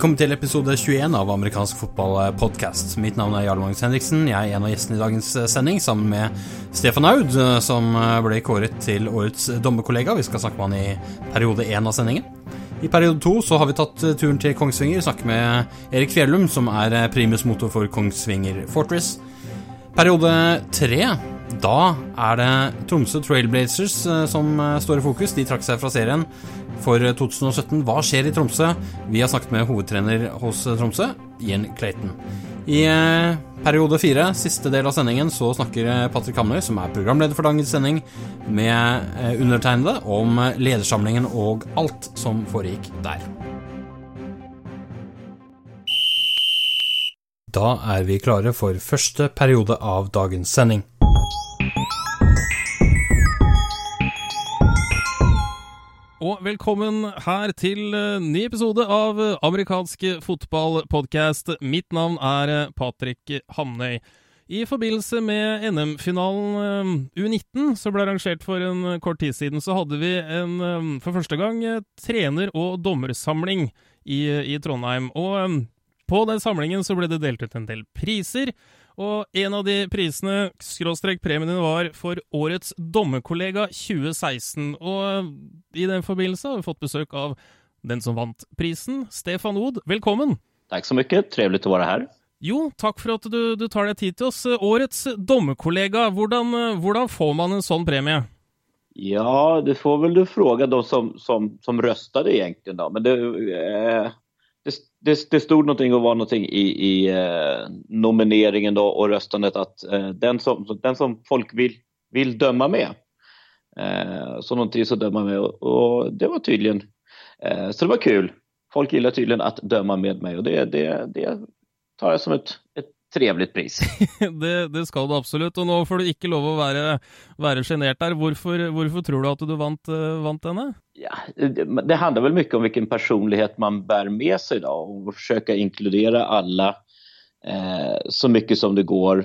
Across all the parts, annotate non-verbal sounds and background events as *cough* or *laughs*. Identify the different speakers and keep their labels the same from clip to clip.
Speaker 1: Velkommen til episode 21 av amerikansk fotballpodkast. Mitt navn er Jarl Magnus Henriksen. Jeg er en av gjestene i dagens sending, sammen med Stefan Aud, som ble kåret til årets dommerkollega. Vi skal snakke med han i periode én av sendingen. I periode to så har vi tatt turen til Kongsvinger, snakke med Erik Fjellum, som er primus motor for Kongsvinger Fortress. Periode tre da er det Tromsø Trailblazers som står i fokus. De trakk seg fra serien for 2017. Hva skjer i Tromsø? Vi har snakket med hovedtrener hos Tromsø, Ian Clayton. I periode fire, siste del av sendingen, så snakker Patrick Hamnøy, som er programleder for dagens sending, med undertegnede om ledersamlingen og alt som foregikk der. Da er vi klare for første periode av dagens sending. Og velkommen her til ny episode av amerikansk fotballpodkast. Mitt navn er Patrick Hamnøy. I forbindelse med NM-finalen U19, som ble arrangert for en kort tid siden, så hadde vi en, for første gang trener- og dommersamling i, i Trondheim. Og på den samlingen så ble det delt ut en del priser. Og en av de prisene, skråstrek din var for Årets dommerkollega 2016. Og i den forbindelse har vi fått besøk av den som vant prisen, Stefan Od. Velkommen!
Speaker 2: Takk så mye. trivelig å være her.
Speaker 1: Jo, takk for at du, du tar deg tid til oss. Årets dommerkollega, hvordan, hvordan, får man en sånn premie?
Speaker 2: Ja, det får vel du spørre de som, som, som røstet, egentlig. da. Men det, eh, det, det, det stod noe og var noe i, i eh, nomineringen då, og røstandet at eh, den, som, den som folk vil, vil dømme med, eh, så noen tid å dømme med. Og, og det var tydelig eh, Så det var kul. Folk gillar tydligen å dømme med meg, og det, det, det tar jeg som et, et trevlig pris. *laughs*
Speaker 1: det, det, skal du absolutt, og nå får du ikke lov å være sjenert der. Hvorfor, hvorfor, tror du at du vant, vant denne?
Speaker 2: Ja, det, det, handler vel mye om hvilken personlighet man bærer med seg, da, og forsøke å inkludere alle eh, så mye som det går.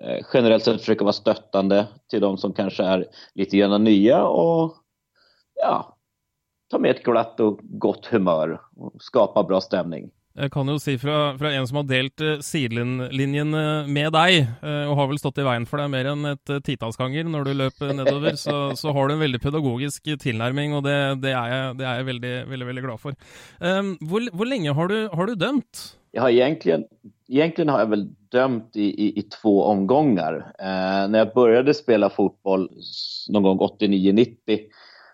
Speaker 2: Eh, generelt sett forsøke å være støttende til de som kanskje er litt nye, og ja, ta med et glatt og godt humør og skape bra stemning.
Speaker 1: Jeg kan jo si fra, fra en som har delt uh, sidelinjen med deg, uh, og har vel stått i veien for deg mer enn et titalls ganger når du løp nedover, så, så, har du en veldig pedagogisk tilnærming, og det, det, er, jeg, det er, jeg, veldig, veldig, veldig glad for. Um, hvor, hvor, lenge har du, har du, dømt?
Speaker 2: Jeg har egentlig, egentlig har jeg vel dømt i, i, i to omganger. Uh, når jeg begynte å spille fotball noen gang 89-90,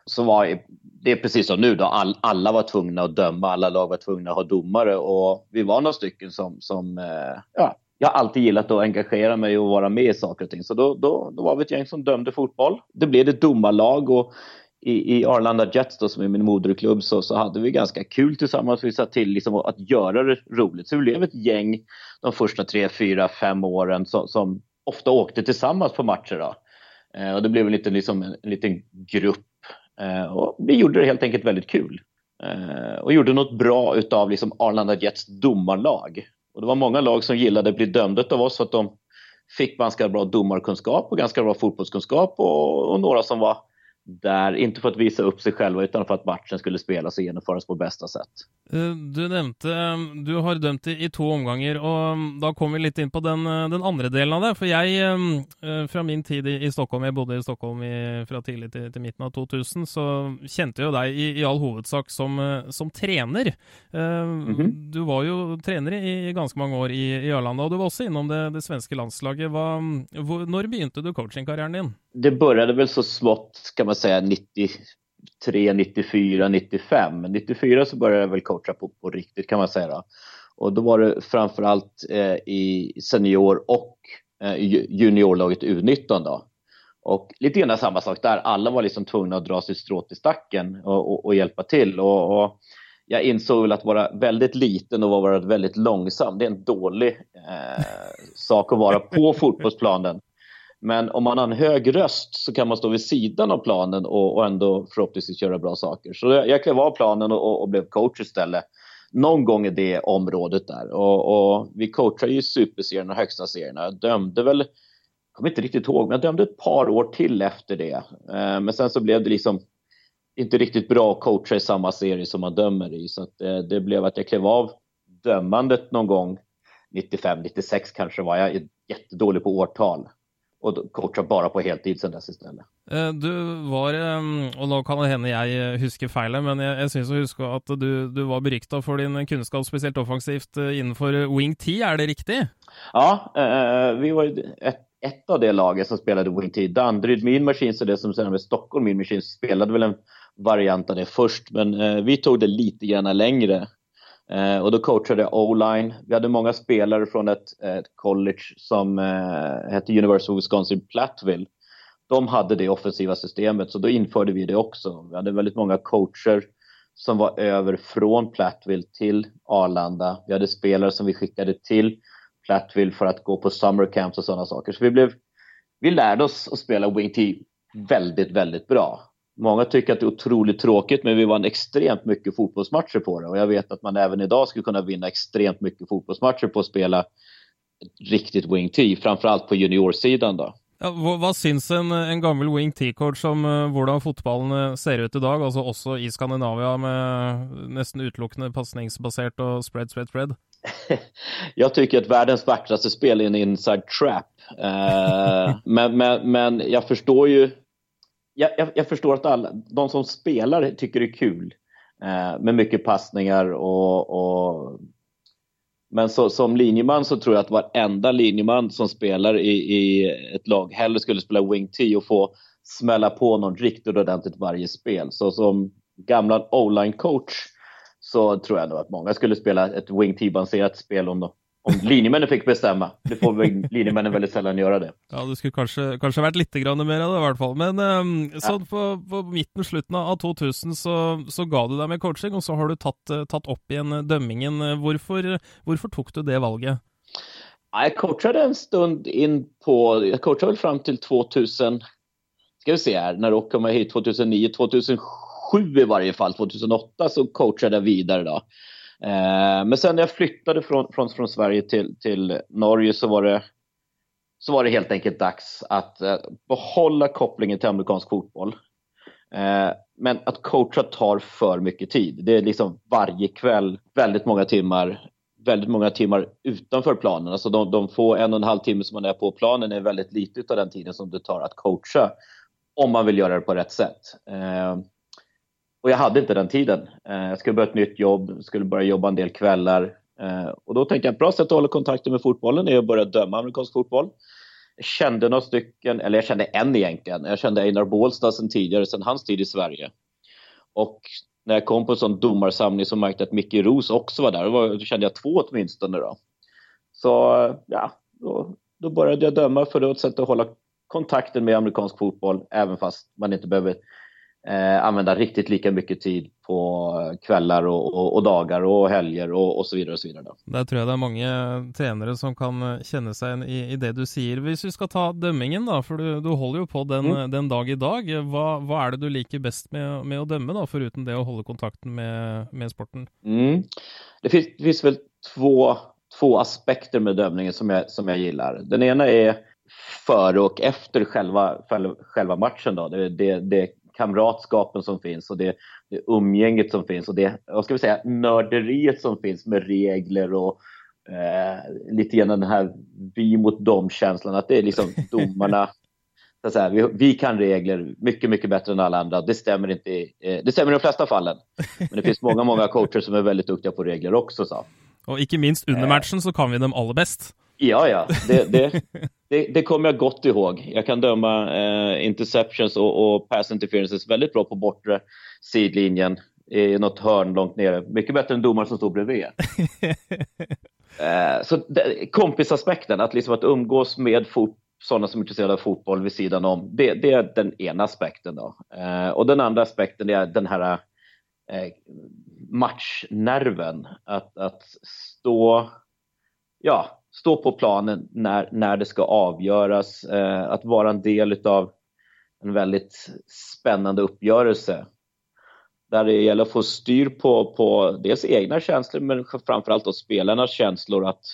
Speaker 2: så var jeg det är precis som nu då, all, alla var tvungna att döma, alla lag var tvungna att ha domare och vi var några stycken som, som eh, ja, jag har alltid gillat att engagera mig och vara med i saker och ting. Så då, då, då var vi ett gäng som dömde fotboll. Det blev ett domarlag och i, i Arlanda Jets då, som är min moderklubb så, så hade vi ganska kul tillsammans. Vi satt till liksom att göra det roligt. Så vi blev ett gäng de första tre, fyra, fem åren som, som ofta åkte tillsammans på matcher. Då. Eh, och det blev en liten, liksom, en, en liten grupp Eh, og vi gjorde det helt enkelt veldig kul. Eh, og gjorde noe bra utav liksom Arlanda Jets domarlag. Og det var mange lag som gillade att bli dömda av oss for at de fikk ganske bra domarkunskap og ganske bra fotbollskunskap och, og noen som var der, ikke for å vise opp seg selv, men for at matchen skulle spilles og gjennomføres på beste sett.
Speaker 1: Eh, du nevnte du har dømt i, to omganger, og da kommer vi litt inn på den, den, andre delen av det. For jeg, eh, fra min tid i, i Stockholm, jeg bodde i Stockholm i, fra tidlig til, til, midten av 2000, så kjente jeg jo deg i, i all hovedsak som, eh, som trener. Mm -hmm. Du var jo trener i, ganske mange år i, i Arlanda, og du var også innom det, det svenske landslaget. Hva, hvor, når begynte du coachingkarrieren din?
Speaker 2: Det började väl så smått, kan man säga 93, 94, 95. 94 så började jag väl coacha på, på riktigt kan man säga. Och då var det framförallt eh, i senior och eh, juniorlaget U19 då. Och lite grann samma sak där. Alla var liksom tvungna att dra sitt strå till stacken och, och, och hjälpa till. Och, och, jag insåg väl att vara väldigt liten och vara väldigt långsam, det är en dålig eh, sak att vara på fotbollsplanen. Men om man har en hög röst så kan man stå vid sidan av planen och, och ändå förhoppningsvis göra bra saker. Så jag, jag klev av planen och, och, blev coach istället. Någon gång i det området där. Och, och vi coachet ju superserierna og högsta serierna. Jag dömde väl, jag kommer inte riktigt ihåg, men jag dömde ett par år till efter det. Eh, men sen så blev det liksom inte riktigt bra att coacha i samma serie som man dömer i. Så att, eh, det blev att jag klev av dömandet någon gång 95, 96 kanske var. Är jättedålig på årtal og coacha bare på heltid siden dess istället.
Speaker 1: Eh, du var, og nå kan det hende jeg eh, husker feil, men jeg, jeg syns å huske at du, du var berykta for din kunnskap, spesielt offensivt eh, innenfor wing 10, er det riktig?
Speaker 2: Ja, vi var et, et av det laget som spilte Wing 10. Danderyd Min Machines och det som senere med Stockholm Min Machines spilte vel en variant av det først, men vi tog det lite grann längre. Eh, och då coachade jag O-line. Vi hade många spelare från ett, ett college som eh, hette University of Wisconsin Platteville. De hade det offensiva systemet, så då införde vi det också. Vi hade väldigt många coacher som var över från Platteville till Arlanda. Vi hade spelare som vi skickade till Platteville för att gå på summer camps och sådana saker. Så vi, blev, vi lärde oss att spela Wing T väldigt, väldigt bra. Många tycker att det är otroligt tråkigt, men vi vann extremt mycket fotbollsmatcher på det. Och jag vet att man även idag skulle kunna vinna extremt mycket fotbollsmatcher på att spela riktig riktigt wing T, framförallt på juniorsidan då.
Speaker 1: Ja, hva, hva syns en, en gammel wing T-coach om uh, hvordan fotballen eh, ser ut i dag, altså også i Skandinavia med nesten utelukkende pasningsbasert og spread, spread, spread? *laughs*
Speaker 2: Jeg tycker att världens vackraste spel är en inside trap. Uh, *laughs* men, men, men jeg forstår ju jag, jag, jag, förstår att alla, de som spelar tycker det är kul eh, med mycket passningar och, och men så, som linjeman så tror jag att varenda linjeman som spelar i, i ett lag hellre skulle spela wing T och få smälla på någon riktigt ordentligt varje spel. Så som gamla o-line coach så tror jag nog att många skulle spela ett wing T-baserat spel om de om linjemennene fikk bestemme. Det får linjemennene veldig sjelden gjøre det.
Speaker 1: Ja, det skulle kanskje, kanskje vært litt mer av det, i hvert fall. Men um, sånn på, på, midten, slutten av 2000, så, så, ga du deg med coaching, og så har du tatt, tatt opp igjen dømmingen. Hvorfor, hvorfor tok du det valget?
Speaker 2: Jeg coachet en stund inn på Jeg coachet vel fram til 2000 Skal vi se her, når dere kommer hit 2009, 2007 i hvert fall, 2008 så coachet jeg videre da. Eh, men sen när jag flyttade från, från, från Sverige till, till Norge så var, det, så var det helt enkelt dags att eh, behålla kopplingen till amerikansk fotboll. Eh, men att coacha tar för mycket tid. Det är liksom varje kväll, väldigt många timmar, väldigt många timmar utanför planen. Alltså de, de få en och en halv timme som man är på planen är väldigt lite av den tiden som det tar att coacha om man vill göra det på rätt sätt. Eh, och jag hade inte den tiden. Jeg jag skulle börja ett nytt jobb, skulle börja jobba en del kvällar. Og och då tänkte jag ett bra sätt att hålla kontakten med fotbollen är att börja döma amerikansk fotboll. Jag kände några stycken, eller jag kände en egentligen. Jag kände Einar Bålstad sedan tidigare, sedan hans tid i Sverige. Och när jag kom på en sån domarsamling så märkte jag att Micke Ros också var där. Då, var, då kände jag två. Så ja, då, då började jag ett sätt att hålla kontakten med amerikansk fotboll, även fast man inte behöver eh, använda riktigt lika mycket tid på kvällar och, och, och dagar och helger och, och, så vidare. och så vidare.
Speaker 1: Der tror jeg det er mange trenere som kan kjenne seg i, i det du sier. Hvis vi skal ta dømmingen, da, for du, du holder jo på den, mm. den, dag i dag. Hva, hva, er det du liker best med, med, å dømme, da, foruten det å holde kontakten med, med sporten?
Speaker 2: Mm. Det finns väl två, två aspekter med dömningen som jag, som jag gillar. Den ena är före och efter själva, själva matchen. Då. Det, det, det kamratskapen som finns och det, det umgänget som finns och det, vad ska vi säga, nörderiet som finns med regler och eh, lite grann den här vi mot dem-känslan. Att det är liksom *laughs* domarna, så säga, vi, vi, kan regler mycket, mycket bättre än alla andra. Det stämmer inte i, eh, det stämmer i de flesta fallen. Men det finns många, många coacher som är väldigt duktiga på regler också. Så.
Speaker 1: Och inte minst under matchen så kan vi dem aller bäst.
Speaker 2: Ja, ja. Det, det, *laughs* det, det kommer jeg godt ihåg. Jeg kan dømme eh, interceptions og, og, pass interferences veldig bra på bortre sidlinjen i noe hørn langt nere. Mye bedre enn dommer som står bredvid. *laughs* eh, så kompisaspekten, at, liksom at umgås med fot, sådana som er interessert av fotball ved siden om, det, är den ene aspekten. Då. Eh, og den andre aspekten er den här eh, matchnerven. At, at stå, ja, stå på planen när, när det ska avgöras, eh, att vara en del av en väldigt spännande uppgörelse. Där det gäller att få styr på, på dels egna känslor men framförallt då spelarnas känslor att,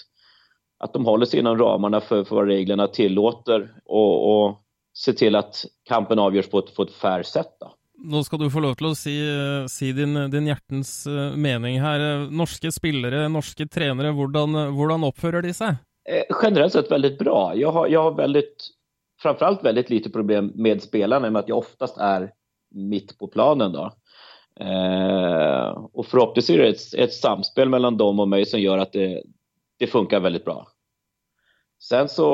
Speaker 2: att de håller sig inom ramarna för, för vad reglerna tillåter och, och se till att kampen avgörs på ett, på ett fair sätt. Då.
Speaker 1: Nå skal du få lov til å si, si din, din, hjertens eh, mening her. Norske spillere, norske trenere, hvordan, hvordan oppfører de seg?
Speaker 2: Eh, generellt sett veldig bra. Jeg har, jeg har veldig, framförallt väldigt lite problem med spelarna med at jeg oftast er midt på planen. Då. Eh, og forhåpentligvis er det et, et samspel mellom dem og meg som gjør at det, det funkar veldig bra. Sen så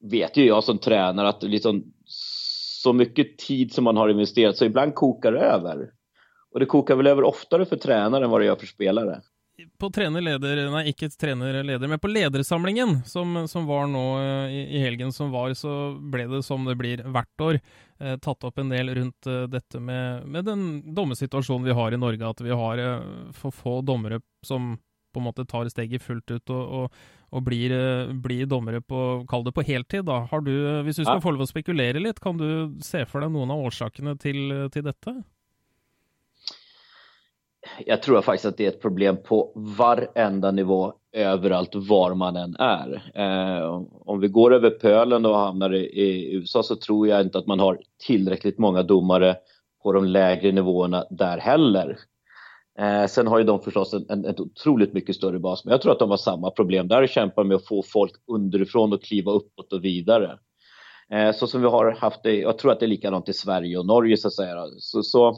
Speaker 2: vet ju jag som tränare att liksom, så mycket tid som man har investerat så ibland kokar det över. Och det kokar väl över oftare för tränare än vad det gör för spelare.
Speaker 1: På trenerleder, nei ikke trenerleder, men på ledersamlingen som, som var nå eh, i, i, helgen som var, så ble det som det blir hvert år, eh, tatt opp en del rundt eh, dette med, med, den dommesituasjonen vi har i Norge. At vi har eh, for få dommere som på en måte tar steget fullt ut og, og, og blir, eh, blir, dommere på, kall det på heltid. da. Har du, Hvis du skal ja. få lov å spekulere litt, kan du se for deg noen av årsakene til, til dette?
Speaker 2: Jeg tror faktisk at det er et problem på hver enda nivå overalt hvor man enn er. Eh, om vi går over pølen og havner i, i, USA så tror jeg ikke at man har tilstrekkelig mange dommere på de lavere nivåene der heller. Eh, sen har ju de förstås en, en, en otroligt mycket större bas, men jag tror att de har samma problem där och kämpar med att få folk underifrån att kliva uppåt och vidare. Eh, så som vi har haft det, jag tror att det är likadant i Sverige och Norge så att säga. Så, så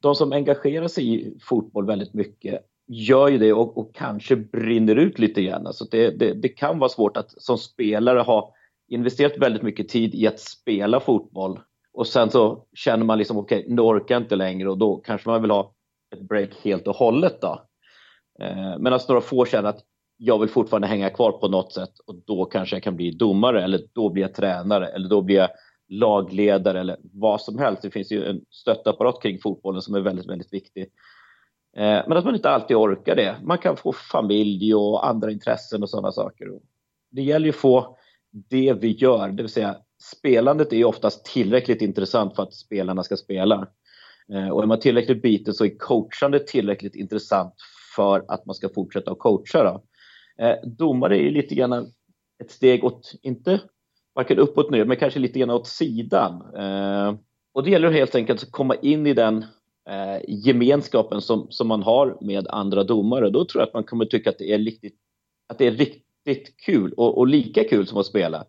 Speaker 2: de som engagerar sig i fotboll väldigt mycket gör ju det och, och kanske brinner ut lite grann. Alltså det, det, det, kan vara svårt att som spelare ha investerat väldigt mycket tid i att spela fotboll och sen så känner man liksom okej, okay, nu orkar jag inte och då kanske man vill ha ett break helt och hållet då. Eh, Medan några få känner att jag vill fortfarande hänga kvar på något sätt och då kanske jag kan bli domare eller då blir jag tränare eller då blir jag lagledare eller vad som helst. Det finns ju en stöttapparat kring fotbollen som är väldigt, väldigt viktig. Eh, men att man inte alltid orkar det. Man kan få familj och andra intressen och sådana saker. Det gäller ju att få det vi gör, det vill säga spelandet är oftast tillräckligt intressant för att spelarna ska spela. Eh, och är man tillräckligt biten så är coachandet tillräckligt intressant för att man ska fortsätta att coacha. Då. Eh, domare är lite grann ett steg åt, inte varken uppåt ner, men kanske lite grann åt sidan. Eh, och det gäller helt enkelt att komma in i den gemenskapen som, som man har med andra domare. Då tror jag att man kommer tycka att det är riktigt, att det är riktigt kul och, och lika kul som att spela.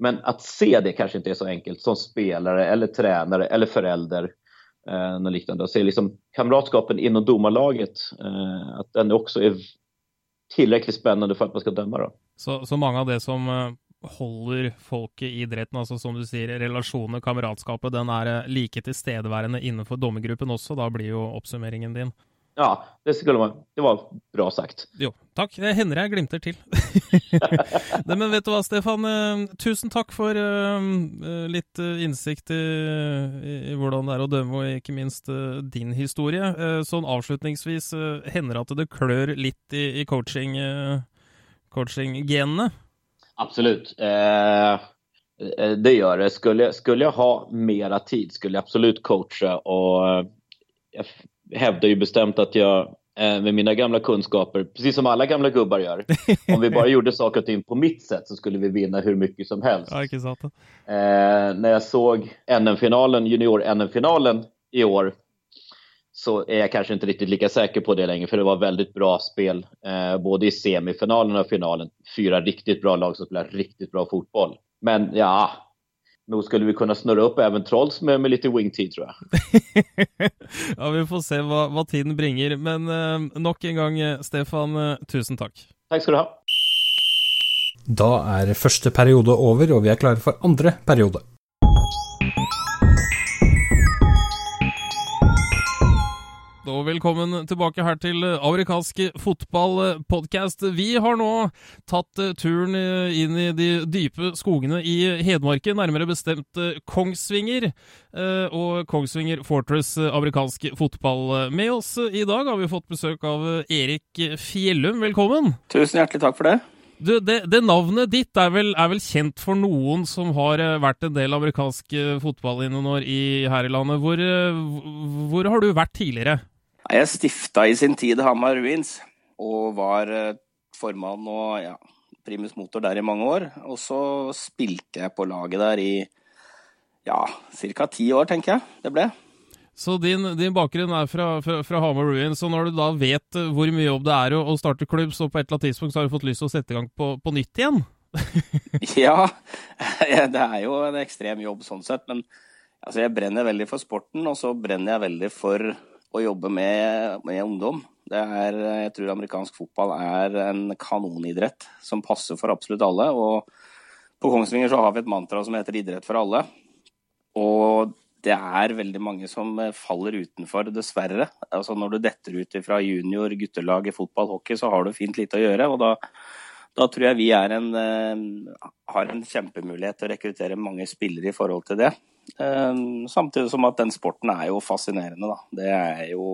Speaker 2: Men att se det kanske inte är så enkelt som spelare eller tränare eller förälder. Eh, något liknande. Och se liksom kamratskapen inom domarlaget, eh, att den också är tillräckligt spännande för att man ska döma. Då.
Speaker 1: Så, så mange av det som eh, holder folket i idretten, altså som du sier, relasjonene, kameratskapet, den er eh, like tilstedeværende innenfor dommergruppen også. Da blir jo oppsummeringen din.
Speaker 2: Ja, det skulle man. Det var bra sagt.
Speaker 1: Jo, takk. Det hender jeg glimter til. *laughs* det, men vet du hva, Stefan. Eh, tusen takk for uh, litt innsikt i, i, hvordan det er å dømme, og ikke minst din historie. Sånn avslutningsvis, hender det at det klør litt i, i coaching, coaching-genene?
Speaker 2: Absolutt. Eh, eh, det gjør det. Skulle, skulle jeg ha mer tid skulle jeg absolutt coache. og eh, jag hävdar ju bestämt att jag eh, med mina gamla kunskaper, precis som alla gamla gubbar gör. Om vi bara gjorde saker och ting på mitt sätt så skulle vi vinna hur mycket som helst.
Speaker 1: Ja,
Speaker 2: eh, när jag såg NM-finalen, junior-NM-finalen i år så är jag kanske inte riktigt lika säker på det längre, för det var väldigt bra spel eh, både i semifinalen och finalen. Fyra riktigt bra lag som spelar riktigt bra fotboll. Men ja, nog skulle vi kunna snurra upp även Trolls med, med lite wingtid, tror jag. *laughs*
Speaker 1: ja, vi får se hva, hva tiden bringer. Men eh, nok en gang, eh, Stefan, eh, tusen takk.
Speaker 2: Takk skal du ha.
Speaker 3: Da er første periode over, og vi er klare for andre periode.
Speaker 1: Og velkommen tilbake her til amerikansk fotballpodkast. Vi har nå tatt turen inn i de dype skogene i Hedmarken, nærmere bestemt Kongsvinger. Og Kongsvinger Fortress amerikansk fotball. Med oss i dag har vi fått besøk av Erik Fjellum. Velkommen.
Speaker 4: Tusen hjertelig takk for det.
Speaker 1: Du, det, det, navnet ditt er vel, er vel, kjent for noen som har eh, vært en del amerikansk eh, fotball i noen år i, her i landet. Hvor, eh, hvor, har du vært tidligere?
Speaker 4: Jeg stifta i sin tid Hamar Ruins, og var formann og ja, primus motor der i mange år. Og så spilte jeg på laget der i ja, ca. ti år, tenker jeg det ble.
Speaker 1: Så din, din bakgrunn er fra, fra, fra, Hamar Ruins, og når du da vet eh, hvor mye jobb det er å, å, starte klubb, så på et eller annet tidspunkt så har du fått lyst til å sette i gang på, på nytt igjen? *laughs* *laughs*
Speaker 4: ja, det er jo en ekstrem jobb sånn sett. Men altså, jeg brenner veldig for sporten, og så brenner jeg veldig for å jobbe med, med ungdom. Er, jeg tror amerikansk fotball er en kanonidrett som passer for absolutt alle. Og på Kongsvinger så har vi et mantra som heter 'idrett for alle'. Og det er veldig mange som eh, faller utenfor, dessverre. Altså Når du detter ut fra junior, guttelag i fotball, hockey, så har du fint lite å gjøre. og da, da tror jeg vi en, uh, har en kjempemulighet til å rekruttere mange spillere i forhold til det. Uh, samtidig som at den sporten er jo fascinerende, da. Det er jo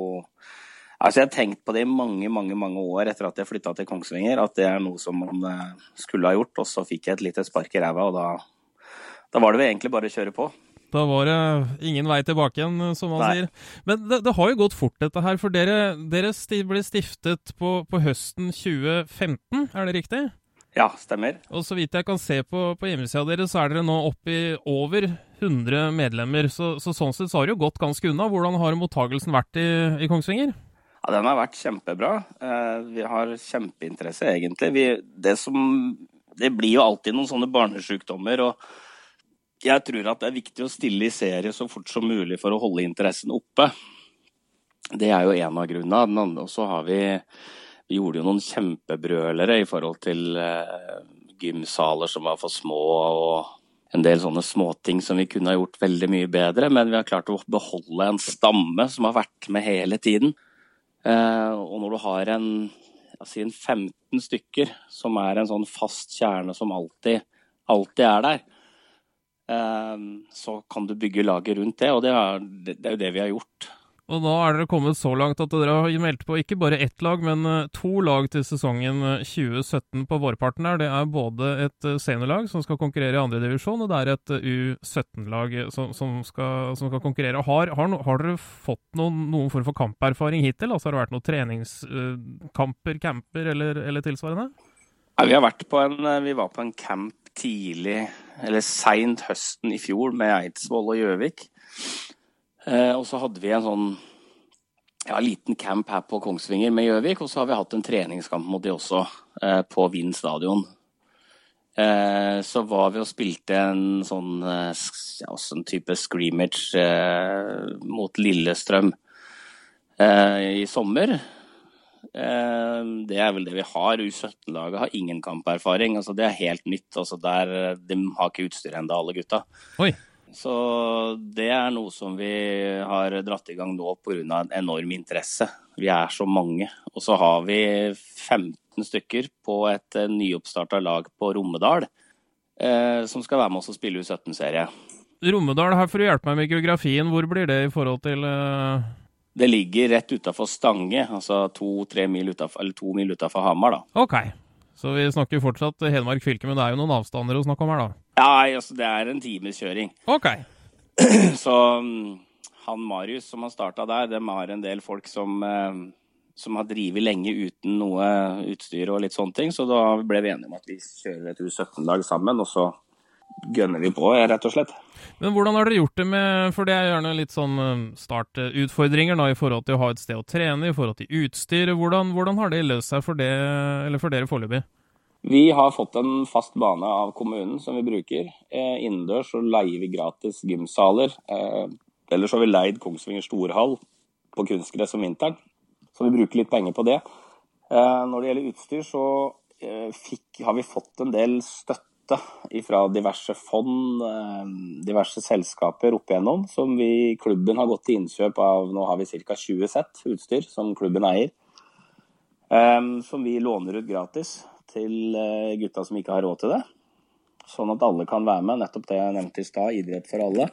Speaker 4: Altså Jeg har tenkt på det i mange mange, mange år etter at jeg flytta til Kongsvinger, at det er noe som man skulle ha gjort. Og så fikk jeg et lite spark i ræva, og da, da var det vel egentlig bare å kjøre på.
Speaker 1: Da var det ingen vei tilbake igjen, som man Nei. sier. Men det, det, har jo gått fort, dette her. For dere, dere ble stiftet på, på, høsten 2015, er det riktig?
Speaker 4: Ja, stemmer.
Speaker 1: Og så vidt jeg kan se på, på hjemmesida deres, så er dere nå oppe i over 100 medlemmer. Så, så, sånn sett så har det jo gått ganske unna. Hvordan har mottagelsen vært i, i Kongsvinger?
Speaker 4: Ja, Den har vært kjempebra. Eh, vi har kjempeinteresse, egentlig. Vi, det, som, det blir jo alltid noen sånne barnesjukdommer. og jeg tror at det er viktig å stille i serie så fort som mulig for å holde interessen oppe. Det er jo en av grunnene. Andre også har vi Vi gjorde jo noen kjempebrølere i forhold til uh, gymsaler som var for små, og en del sånne småting som vi kunne ha gjort veldig mye bedre. Men vi har klart å beholde en stamme som har vært med hele tiden. Uh, og når du har en, si en 15 stykker som er en sånn fast kjerne som alltid, alltid er der, Ehm, så kan du bygge laget rundt det, og det er, det er, jo det vi har gjort.
Speaker 1: Og nå er dere kommet så langt at dere har meldt på ikke bare ett lag, men eh, to lag til sesongen 2017 eh, på vårparten her. Det er både et eh, seniorlag som skal konkurrere i andredivisjon, og det er et U17-lag som, som, som, skal konkurrere. Har, har, har dere fått noen, noen, form for kamperfaring hittil? Altså Har det vært noen treningskamper, camper eller, eller tilsvarende?
Speaker 4: Ja, vi, på en, vi var på en camp tidlig, eller seint høsten i fjor med Eidsvoll og Gjøvik. Eh, og så hadde vi en sånn ja, liten camp her på Kongsvinger med Gjøvik. Og så har vi hatt en treningskamp mot de også, eh, på Vind stadion. Eh, så var vi og spilte en sånn ja, en type screamage mot Lillestrøm i sommer. Det er vel det vi har. U17-laget har ingen kamperfaring. Altså, det er helt nytt. Altså, der, de har ikke utstyr ennå, alle gutta.
Speaker 1: Oi.
Speaker 4: Så det er noe som vi har dratt i gang nå pga. en enorm interesse. Vi er så mange. Og så har vi 15 stykker på et eh, nyoppstarta lag på Rommedal eh, som skal være med oss og spille U17-serie.
Speaker 1: Rommedal, her for å hjelpe meg med geografien, hvor blir det i forhold til eh
Speaker 4: det ligger rett utafor Stange, altså to-tre mil eller to mil utafor Hamar, da.
Speaker 1: Ok, så vi snakker fortsatt Hedmark fylke, men det er jo noen avstander å snakke om her, da?
Speaker 4: Ja, altså det er en times kjøring. *clears throat*
Speaker 1: Ok.
Speaker 4: Så mm, han Marius som har starta der, dem har en del folk som, eh, som har drevet lenge uten noe utstyr og litt sånne ting, så da ble vi enige om at vi kjører et U17-lag sammen, og så gønner vi på, rett og slett.
Speaker 1: Men hvordan har dere gjort det med For det er gjerne litt sånn um, startutfordringer da, i forhold til å ha et sted å trene, i forhold til utstyr. Hvordan, hvordan har det løst seg for, det, for dere foreløpig?
Speaker 4: Vi har fått en fast bane av kommunen som vi bruker. Eh, innendørs så leier vi gratis gymsaler. Eh, ellers har vi leid Kongsvinger storhall på kunstgress om vinteren, så vi bruker litt penger på det. Eh, når det gjelder utstyr, så eh, fikk, har vi fått en del støtte fra diverse fond, eh, diverse selskaper opp igjennom, som vi klubben har gått til innkjøp av. Nå har vi ca. 20 sett utstyr som klubben eier. Um, som vi låner ut gratis til uh, gutta som ikke har råd til det. Sånn at alle kan være med. Nettopp det jeg nevnte i stad, idrett for alle.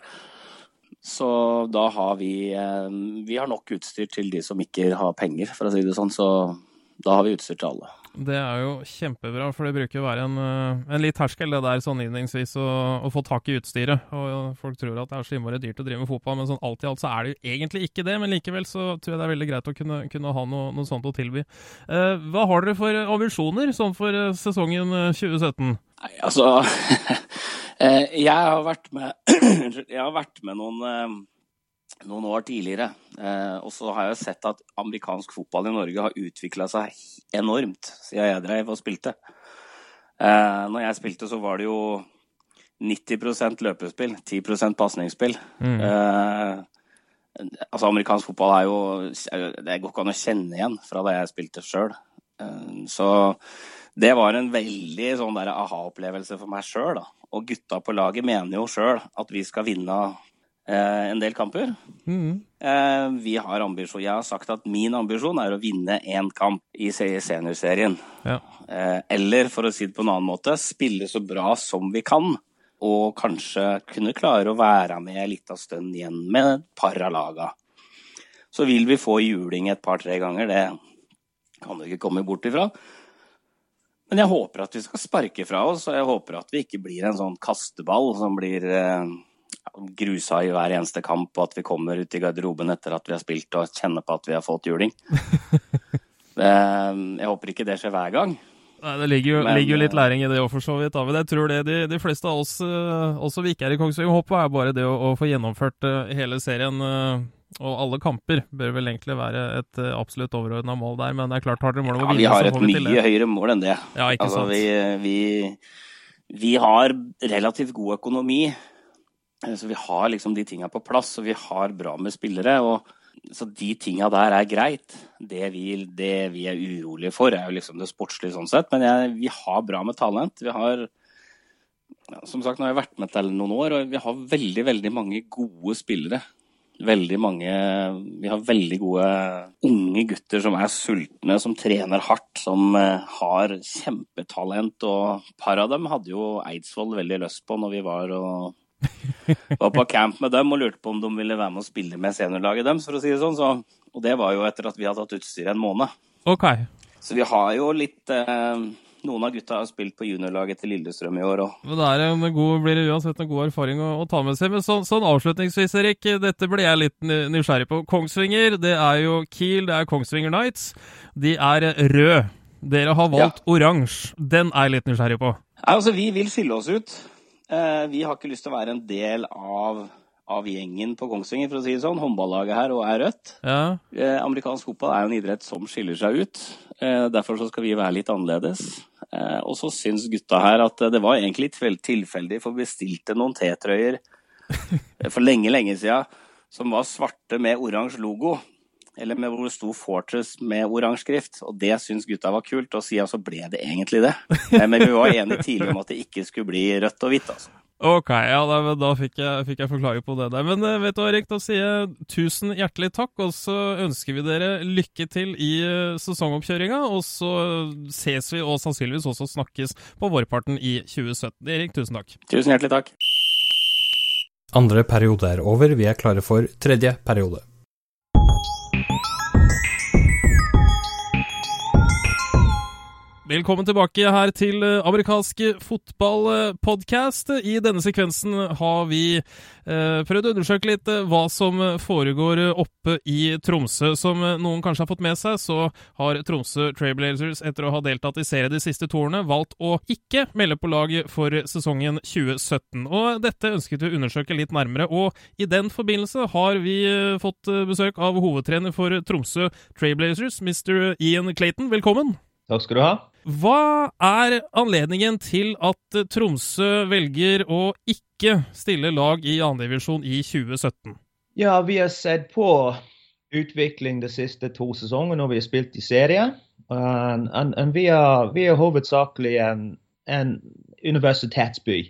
Speaker 4: Så da har vi um, Vi har nok utstyr til de som ikke har penger, for å si det sånn. Så da har vi utstyr til alle.
Speaker 1: Det er jo kjempebra, for det bruker jo være en, eh, en litt terskel det der sånn innledningsvis å, å, få tak i utstyret. Og Folk tror at det er så innmari dyrt å drive med fotball, men sånn alt i alt så er det jo egentlig ikke det. Men likevel så tror jeg det er veldig greit å kunne, kunne ha noe, noe, sånt å tilby. Eh, hva har dere for ambisjoner sånn for eh, sesongen 2017?
Speaker 4: Nei, altså *laughs* Jeg har vært med, *clears throat* jeg har vært med noen noen år tidligere. Eh, og så har jeg sett at amerikansk fotball i Norge har utvikla seg enormt siden jeg drev og spilte. Eh, når jeg spilte, så var det jo 90% løpespill, 10 pasningsspill. Mm. Eh, altså, amerikansk fotball er jo Det går ikke an å kjenne igjen fra da jeg spilte sjøl. Eh, så det var en veldig sånn aha-opplevelse for meg sjøl. Og gutta på laget mener jo sjøl at vi skal vinne en del kamper. Mm. Eh, vi har ambisjon, jeg har sagt at min ambisjon er å vinne én kamp i seniorserien. Ja. Eh, eller for å si det på en annen måte, spille så bra som vi kan. Og kanskje kunne klare å være med litt av stund igjen med et par av laga. Så vil vi få juling et par-tre ganger, det kan du ikke komme bort ifra. Men jeg håper at vi skal sparke fra oss, og jeg håper at vi ikke blir en sånn kasteball som blir eh, grusa i hver eneste kamp, og at vi kommer ut i garderoben etter at vi har spilt og kjenner på at vi har fått juling. *laughs* jeg håper ikke det skjer hver gang.
Speaker 1: Nei, Det ligger jo, Men, ligger jo litt læring i det òg, for så vidt. David. Jeg tror det de, de fleste av oss, uh, også vi ikke er i Kongsvinger, håper er bare det å, å få gjennomført hele serien. Og alle kamper bør vel egentlig være et absolutt overordna mål der, men det er klart har dere mål om å vinne,
Speaker 4: ja, Vi har et mye høyere mål enn det.
Speaker 1: Ja, ikke altså, sant?
Speaker 4: Vi, vi, vi har relativt god økonomi. Eh, så vi har liksom de tinga på plass, og vi har bra med spillere. og så de tinga der er greit. Det vi, det vi, er urolige for, er jo liksom det sportslige sånn sett. Men jeg, vi har bra med talent. Vi har Som sagt, nå har jeg vært med til noen år, og vi har veldig, veldig mange gode spillere. Veldig mange Vi har veldig gode unge gutter som er sultne, som trener hardt, som eh, har kjempetalent. Og et par av dem hadde jo Eidsvoll veldig lyst på når vi var og *laughs* var på camp med dem og lurte på om de ville være med og spille med seniorlaget deres, for å si det sånn. Så, og det var jo etter at vi hadde hatt utstyr en måned.
Speaker 1: Ok.
Speaker 4: Så vi har jo litt eh, Noen av gutta har spilt på juniorlaget til Lillestrøm i år òg.
Speaker 1: Det er en god, blir det uansett en god erfaring å, å ta med seg. Men så, sånn avslutningsvis, Erik, dette ble jeg litt nysgjerrig på. Kongsvinger, det er jo Kiel, det er Kongsvinger Nights. De er røde. Dere har valgt ja. oransje. Den er jeg litt nysgjerrig på.
Speaker 4: Altså, vi vil fylle oss ut. Eh, vi har ikke lyst til å være en del av, av gjengen på Kongsvinger, for å si det sånn. Håndballaget her og er rødt. Ja. Eh, amerikansk fotball er en idrett som skiller seg ut. Eh, derfor så skal vi være litt annerledes. Og så syns gutta her at det var egentlig tilfeldig, for vi bestilte noen T-trøyer *laughs* for lenge, lenge siden som var svarte med oransje logo eller med hvor det sto 'Fortress' med oransje skrift. Og det syns gutta var kult, og siden så ble det egentlig det. *laughs* Eh, men vi var enige tidlig om at det ikke skulle bli rødt og hvitt, altså.
Speaker 1: Ok, ja, da, da fikk, jeg, fikk jeg forklare på det der. Men eh, vet du Erik, da sier jeg tusen hjertelig takk, og så ønsker vi dere lykke til i eh, sesongoppkjøringa. Og så ses vi, og sannsynligvis også snakkes på vårparten i 2017. Erik, tusen takk.
Speaker 4: Tusen hjertelig takk.
Speaker 3: Andre periode er over, vi er klare for tredje periode.
Speaker 1: Velkommen tilbake her til eh, amerikansk fotballpodkast. I denne sekvensen har vi eh, prøvd å undersøke litt eh, hva som foregår oppe i Tromsø. Som noen kanskje har fått med seg, så har Tromsø Trailblazers etter å ha deltatt i serie de siste to valgt å ikke melde på lag for sesongen 2017. Og dette ønsket vi å undersøke litt nærmere, og i den forbindelse har vi fått besøk av hovedtrener for Tromsø Trailblazers, Mr. Ian Clayton. Velkommen.
Speaker 5: Takk skal du ha.
Speaker 1: Hva er anledningen til at Tromsø velger å ikke stille lag i andredivisjon i 2017?
Speaker 5: Ja, vi har sett på utvikling de siste to sesongene når vi har spilt i serie. And vi, er, vi, er, hovedsakelig en, en universitetsby.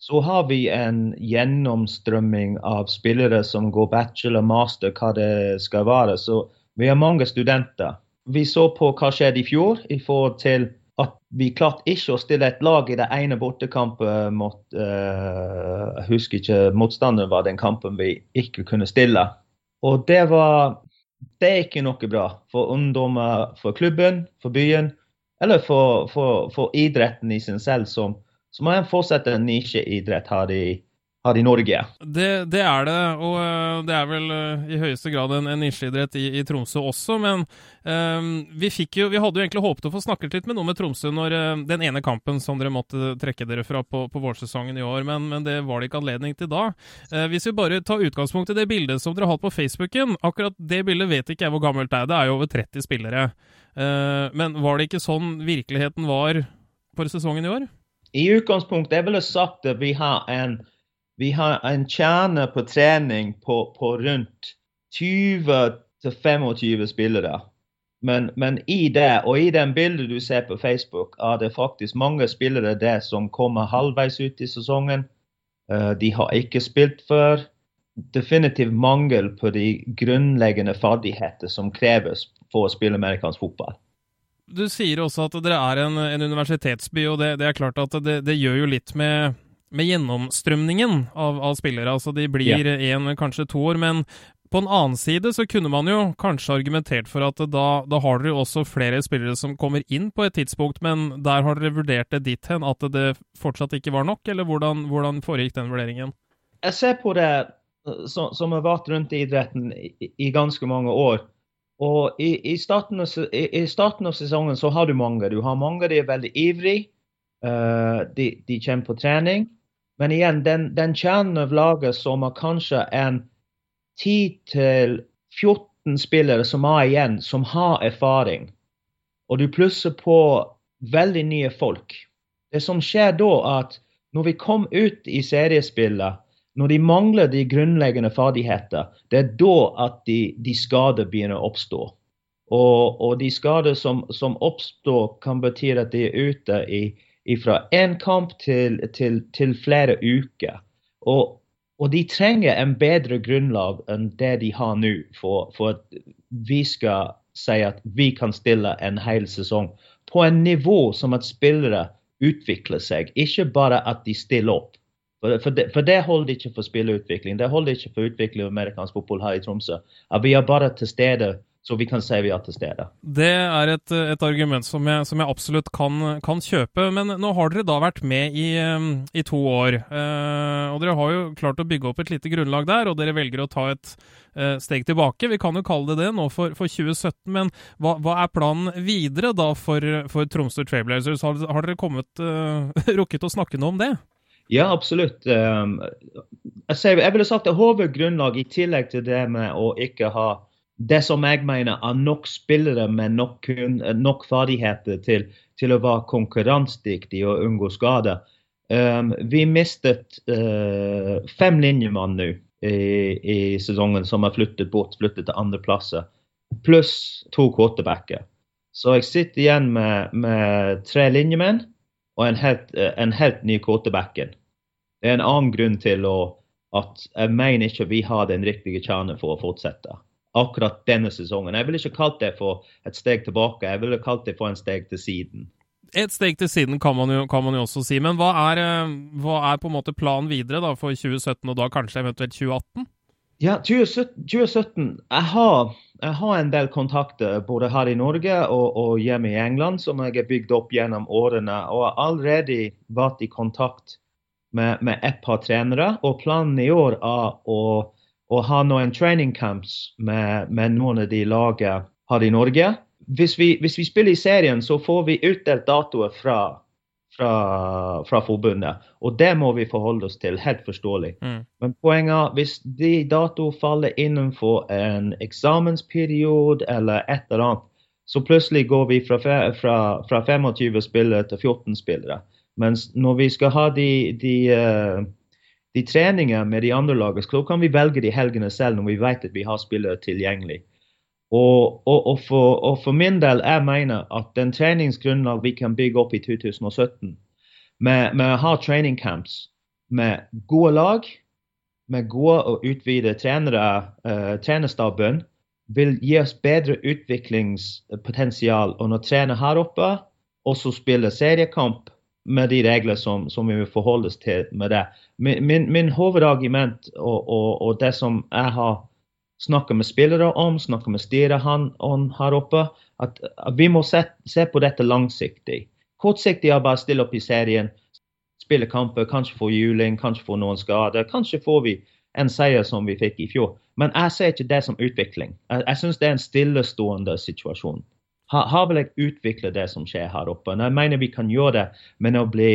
Speaker 5: Så har vi en gjennomstrømming av spillere som går bachelor, master, hva det skal være. Så vi har mange studenter. Vi så på hva skjedde i fjor i forhold til at vi klarte ikke å stille et lag i det ene bortekampet mot uh, Jeg husker ikke motstanderen var den kampen vi ikke kunne stille. Og det var Det er ikke noe bra for ungdommer, for klubben, for byen, eller for, for, for idretten i seg selv, som, som er fortsatt en nisjeidrett her i, her i Norge.
Speaker 1: Det, det, er det, og uh, det er vel uh, i høyeste grad en, en nisjeidrett i, i, Tromsø også. Men um, vi, jo, vi hadde jo egentlig håpet å få snakket litt med noe med Tromsø når den ene kampen som dere måtte trekke dere fra på, på vårsesongen i år, men, men, det var det ikke anledning til da. hvis vi bare tar utgangspunkt i det bildet som dere har hatt på Facebooken, akkurat det bildet vet ikke jeg hvor gammelt det er, det er jo over 30 spillere. men var det ikke sånn virkeligheten var for sesongen i år?
Speaker 5: I utgangspunktet jeg ville sagt at vi har en vi har en kjerne på trening på, på rundt 20-25 spillere. Men, men, i det, og i den bildet du ser på Facebook, er det faktisk mange spillere der som kommer halvveis ut i sesongen. Uh, de har ikke spilt før. Definitivt mangel på de grunnleggende ferdigheter som kreves for å spille amerikansk fotball.
Speaker 1: Du sier også at dere er en, en universitetsby, og det, det, er klart at det, det gjør jo litt med med gjennomstrømningen av, av spillere. Altså de blir én, yeah. kanskje to år. Men på en annen side så kunne man jo kanskje argumentert for at da, da har dere jo også flere spillere som kommer inn på et tidspunkt, men der har dere vurdert det dit hen at det fortsatt ikke var nok, eller hvordan, hvordan foregikk den vurderingen?
Speaker 5: Jeg ser på det eh, som, som har vært rundt i idretten i, i ganske mange år. Og i, i, starten av, i, i, starten av, sesongen så har du mange. Du har mange de er veldig ivrige. Uh, de, de kommer på trening. Men igjen, den, den kjernen av laget som har kanskje en 10-14 spillere som er igjen, som har erfaring, og du plusser på veldig nye folk Det som skjer da, at når vi kom ut i seriespillet, når de mangler de grunnleggende ferdigheter, det er da at de, de skader begynner å oppstå. Og, og de skader som, som, oppstår, kan bety at de er ute i fra én kamp til, til, til, flere uker. Og, og, de trenger en bedre grunnlag enn det de har nå, for, for, at vi skal si at vi kan stille en hel sesong på en nivå som at spillere utvikler seg, ikke bare at de stiller opp. For, for, det, for det, holder ikke for spillerutvikling. Det holder ikke for utvikling av amerikansk fotball her i Tromsø. At vi er bare til stede så vi kan si vi er til stede.
Speaker 1: Det er et, et argument som jeg, som jeg absolutt kan, kan, kjøpe. Men nå har dere da vært med i, um, i to år. Eh, og dere har jo klart å bygge opp et lite grunnlag der, og dere velger å ta et eh, steg tilbake. Vi kan jo kalle det det nå for, for 2017. Men hva, hva, er planen videre da for, for Tromsø Trailblazers? Har, har, dere kommet, eh, *laughs* rukket å snakke noe om det?
Speaker 5: Ja, absolutt. Um, jeg, jeg ville sagt at hovedgrunnlag i tillegg til det med å ikke ha det som jeg mener er nok spillere med nok, nok ferdigheter til, til, å være konkurransedyktige og unngå skader. Um, vi mistet uh, fem linjemann nå i, i, sesongen som har flyttet bort, flyttet til andre plasser, pluss to quarterbacker. Så jeg sitter igjen med, med tre linjemenn og en helt, en helt ny quarterbacken. Det er en annen grunn til å, at jeg mener ikke vi har den riktige kjernen for å fortsette akkurat denne sesongen. Jeg ville ikke kalt det for et steg tilbake, jeg ville kalt det for en steg til siden.
Speaker 1: Et steg til siden kan man jo, kan man jo også si, men hva er, eh, hva er, på en måte planen videre da for 2017, og da kanskje eventuelt 2018?
Speaker 5: Ja, 2017, 2017 jeg, har, jeg, har, en del kontakter både her i Norge og, og hjemme i England som jeg har bygd opp gjennom årene, og har allerede vært i kontakt med, med et par trenere. Og planen i år er å og har noen training camps med, med noen av de lagene her i Norge. Hvis vi, hvis vi, spiller i serien, så får vi utdelt datoer fra, fra, fra, forbundet. Og det må vi forholde oss til, helt forståelig. Mm. Men poenget er hvis de datoene faller innenfor en eksamensperiode eller et eller annet, så plutselig går vi fra, fra, fra 25 spillere til 14 spillere. Mens når vi skal ha de, de uh, de treninger med de andre lagene, så kan vi velge de helgene selv når vi vet at vi har spillere tilgjengelig. Og, og, og, for, og, for, min del, jeg mener at den treningsgrunnlag vi kan bygge opp i 2017, med, å ha training camps med gode lag, med gode og utvidede trenere, uh, trenerstaben, vil gi oss bedre utviklingspotensial og å trene her oppe, og så seriekamp med de regler som, som vi vil forholde oss til med det. Min, min, min hovedargument og, og, og, det som jeg har snakket med spillere om, snakket med styret om her oppe, at, at vi må se, se, på dette langsiktig. Kortsiktig er bare å stille opp i serien, spille kamper, kanskje få juling, kanskje få noen skader. Kanskje får vi en seier som vi fikk i fjor. Men jeg ser ikke det som utvikling. Jeg, jeg syns det er en stillestående situasjon. Har, vil jeg utvikla det som skjer her oppe? Jeg mener vi kan gjøre det med å bli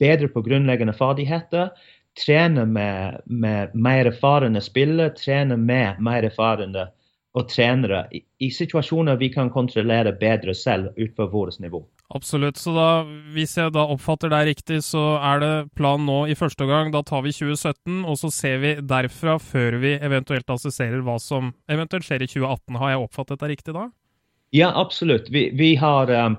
Speaker 5: bedre på grunnleggende ferdigheter. Trene med, med mer erfarne spillere, trene med mer erfarne og trenere i, i situasjoner vi kan kontrollere bedre selv utenfor vårt nivå.
Speaker 1: Absolutt. Så da, hvis jeg da oppfatter deg riktig, så er det planen nå i første gang. Da tar vi 2017, og så ser vi derfra før vi eventuelt assisterer hva som eventuelt skjer i 2018. Har jeg oppfattet deg riktig da?
Speaker 5: Ja, absolutt. Vi, vi har um,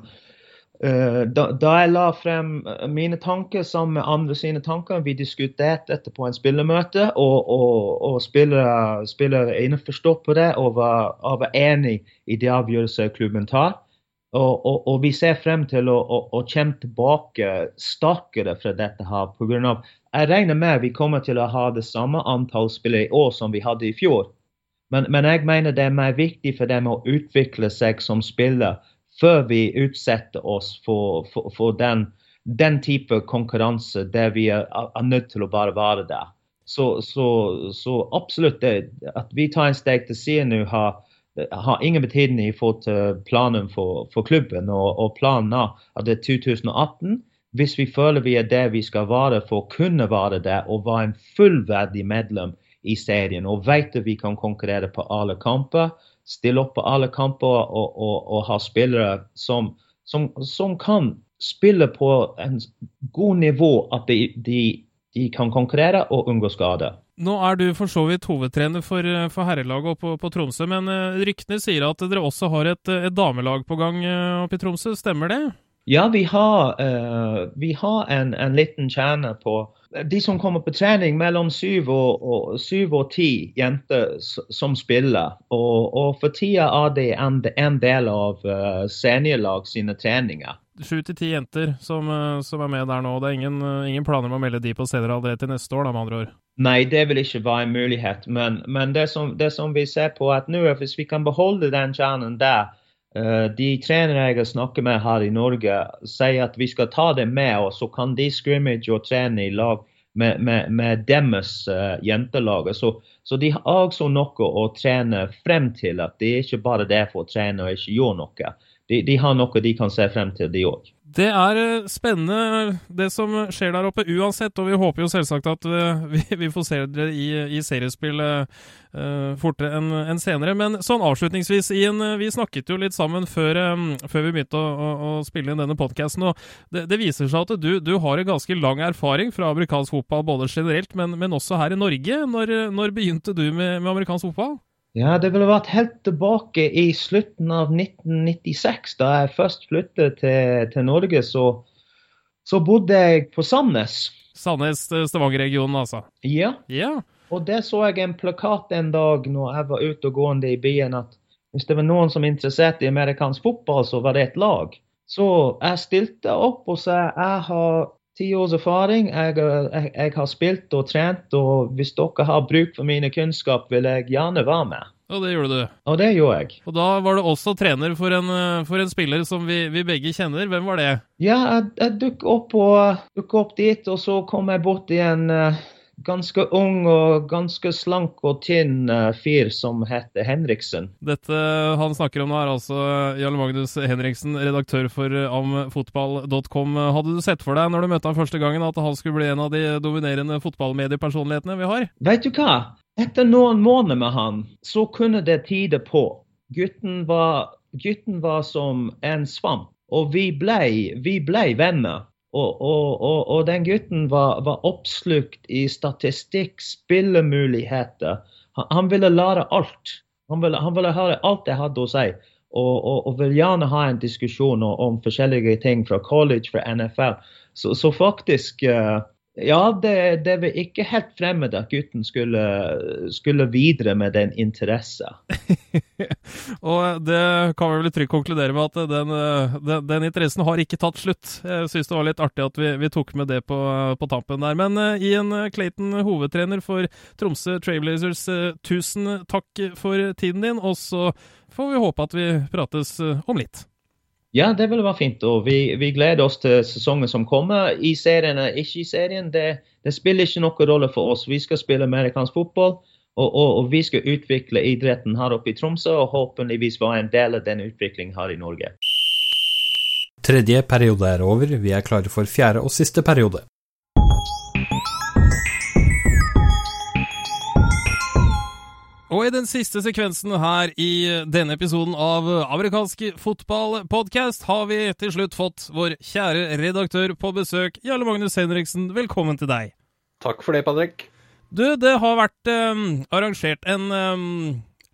Speaker 5: uh, da, da, jeg la frem mine tanker sammen med andre sine tanker, vi diskuterte dette på en spillermøte, og, og, og spillere, spillere innforstått på det og var, var enig i de avgjørelser klubben tar. Og, og, og, vi ser frem til å, å, å komme tilbake sterkere fra dette. her, på grunn av, Jeg regner med vi kommer til å ha det samme antall spillere i år som vi hadde i fjor. Men, men, jeg mener det er mer viktig for dem å utvikle seg som spiller før vi utsetter oss for, for, for den, den, type konkurranse der vi er, er, nødt til å bare være der. Så, så, så absolutt det, at vi tar en steg til siden nå, har har ingen betydning for planen for, for klubben. Og, og, planen er det er 2018. Hvis vi føler vi er der vi skal være for å kunne være det og være en fullverdig medlem i serien og vet at vi kan konkurrere på alle kamper, stille opp på alle kamper og, og, og ha spillere som, som, som, kan spille på en god nivå, at de, de, de kan konkurrere og unngå skader.
Speaker 1: Nå er du for så vidt hovedtrener for, eh, for herrelaget på, på, Tromsø, men uh, ryktene sier at dere også har et, et damelag på gang oppe i Tromsø, stemmer det?
Speaker 5: Ja, vi har, uh, vi har en, en, liten kjerne på de som kommer på trening mellom syv og, og, syv og ti jenter som spiller. Og, og for tida er det en, en del av seniorlag sine treninger
Speaker 1: sju til ti jenter som, som, er med der nå. Det er ingen, ingen planer om å melde de på steder allerede til neste år, da, med andre ord?
Speaker 5: Nei, det vil ikke være en mulighet. Men, men det, som, det, som, vi ser på at nå, hvis vi kan beholde den kjernen der De trenere jeg snakker med her i Norge, sier at vi skal ta det med oss, så kan de scrimmage og trene i lag med, med, med deres uh, jentelag. Så, så, de har også noe å trene frem til. At Det er ikke bare det for å trene og ikke gjøre noe. De, de har noe de kan se frem til, de òg.
Speaker 1: Det er eh, spennende det som skjer der oppe uansett, og vi håper jo selvsagt at eh, *laughs* vi, vi får se dere i, i seriespill uh, fortere enn en senere. Men sånn avslutningsvis, Ian, vi snakket jo litt sammen før, um, før vi begynte å, å, å, spille inn denne podkasten, og det, det, viser seg at du, du, har en ganske lang erfaring fra amerikansk fotball, både generelt, men, men også her i Norge. Når, når begynte du med, med amerikansk fotball?
Speaker 5: Ja, det ville vært helt tilbake i slutten av 1996, da jeg først flyttet til, til Norge. Så, så, bodde jeg på Sandnes.
Speaker 1: Sandnes-Stavanger-regionen, altså?
Speaker 5: Ja.
Speaker 1: ja.
Speaker 5: Og der så jeg en plakat en dag når jeg var ute og gående i byen, at hvis det var noen som interesserte i amerikansk fotball, så var det et lag. Så jeg stilte opp og sa jeg har ti års erfaring. Jeg, jeg, jeg, har spilt og trent, og hvis dere har bruk for mine kunnskap, vil jeg gjerne være med.
Speaker 1: Og det gjorde du.
Speaker 5: Og det gjorde jeg.
Speaker 1: Og da var du også trener for en, for en spiller som vi, vi, begge kjenner. Hvem var det?
Speaker 5: Ja, jeg, jeg dukket opp, duk opp, dit, og så kom jeg bort i en uh, ganske ung og ganske slank og tynn uh, fyr som heter Henriksen.
Speaker 1: Dette han snakker om nå, er altså Jarl Magnus Henriksen, redaktør for amfotball.com. Hadde du sett for deg når du møtte ham første gangen at han skulle bli en av de dominerende fotballmediepersonlighetene vi har?
Speaker 5: Vet du hva? Etter noen måneder med han, så kunne det tide på. Gutten var, gutten var som en svamp, og vi blei vi ble venner. Og, og, og, den gutten var, var, oppslukt i statistikk, spillemuligheter. Han, han ville lære alt. Han ville, han ville, høre alt jeg hadde å si. Og, og, vil gjerne ha en diskusjon om, om forskjellige ting fra college, fra NFL. Så, så faktisk uh, ja, det, det var ikke helt fremmed at gutten skulle, skulle videre med den interessen. *laughs*
Speaker 1: og det kan vi vel trygt konkludere med at den, den, den, interessen har ikke tatt slutt. Jeg syns det var litt artig at vi, vi tok med det på, på, tampen der. Men uh, Ian Clayton, hovedtrener for Tromsø Trailblazers, uh, tusen takk for tiden din, og så får vi håpe at vi prates uh, om litt.
Speaker 5: Ja, det vil være fint. og vi, vi, gleder oss til sesongen som kommer. I serien eller ikke i serien, det, det, spiller ikke noen rolle for oss. Vi skal spille amerikansk fotball, og, og, og, vi skal utvikle idretten her oppe i Tromsø, og håpeligvis være en del av den utviklingen her i Norge.
Speaker 3: Tredje periode er over, vi er klare for fjerde og siste periode.
Speaker 1: Og i den siste sekvensen her i denne episoden av Amerikansk fotballpodkast har vi til slutt fått vår kjære redaktør på besøk. Jarle Magnus Henriksen, velkommen til deg.
Speaker 6: Takk for det, Patrick.
Speaker 1: Du, det har vært um, arrangert en um,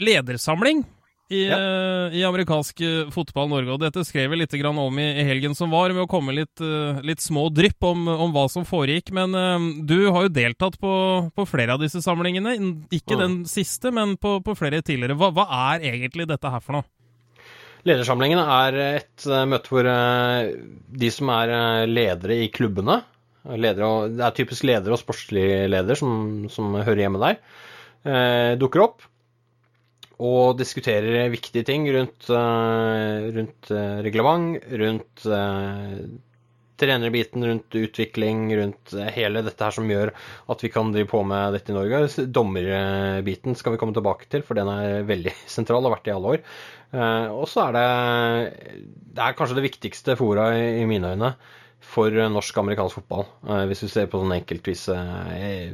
Speaker 1: ledersamling i, ja. uh, i, amerikansk eh, fotball Norge. Og dette skrev vi litt om i, i, helgen som var, med å komme litt, uh, litt små drypp om, om, hva som foregikk. Men uh, du har jo deltatt på, på, flere av disse samlingene. Ikke mm. den siste, men på, på flere tidligere. Hva, hva, er egentlig dette her for noe?
Speaker 6: Ledersamlingene er et møte hvor de som er ledere i klubbene ledere, Det er typisk ledere og sportslig leder som, som hører hjemme der. dukker opp og diskuterer viktige ting rundt, uh, rundt uh, reglement, rundt uh, trenerbiten, rundt utvikling, rundt hele dette her som gjør at vi kan drive på med dette i Norge. Dommerbiten skal vi komme tilbake til, for den er veldig *laughs* sentral og har vært det i alle år. Og så er det Det er kanskje det viktigste fora i mine øyne for norsk amerikansk fotball, eh, hvis vi ser på sånne enkeltvise eh,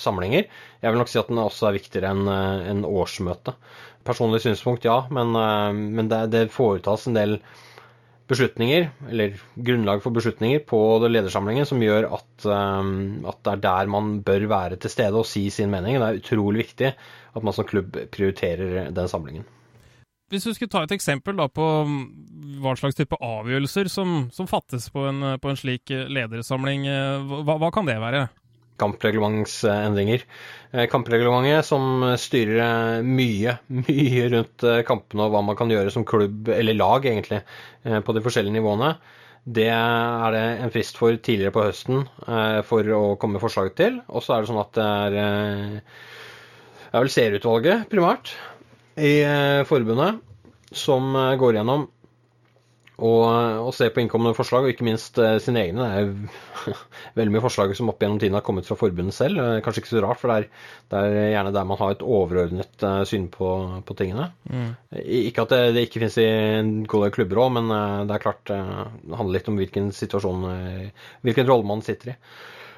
Speaker 6: samlinger. Jeg vil nok si at den også er viktigere enn eh, en årsmøte. Personlig synspunkt, ja, men, men det, det, foretas en del beslutninger, eller grunnlag for beslutninger, på ledersamlingen som gjør at, at det er der man bør være til stede og si sin mening. Det er utrolig viktig at man som klubb prioriterer den samlingen.
Speaker 1: Hvis du skulle ta et eksempel da, på mm, hva slags type avgjørelser som, som fattes på en, på en, slik eh, ledersamling, eh, hva, hva kan det være?
Speaker 6: Kampreglementsendringer. Eh, kampreglementet som styrer mye, *laughs* mye rundt kampene og hva man kan gjøre som klubb, eller lag egentlig, på de forskjellige nivåene. Det er det en frist for tidligere på høsten for å komme med forslag til. Og så er det sånn at det er, er vel seerutvalget primært i eh, forbundet som eh, går gjennom og, og ser på innkommende forslag, og ikke minst sine egne. Det er *laughs* veldig mye forslag som opp gjennom tiden har kommet fra forbundet selv. Kanskje ikke så rart, for det er, det er gjerne der man har et overordnet syn på, på tingene. Mm. Ikke at det, det, ikke finnes i gode klubber òg, men det er klart det handler litt om hvilken situasjon, hvilken rolle man sitter i.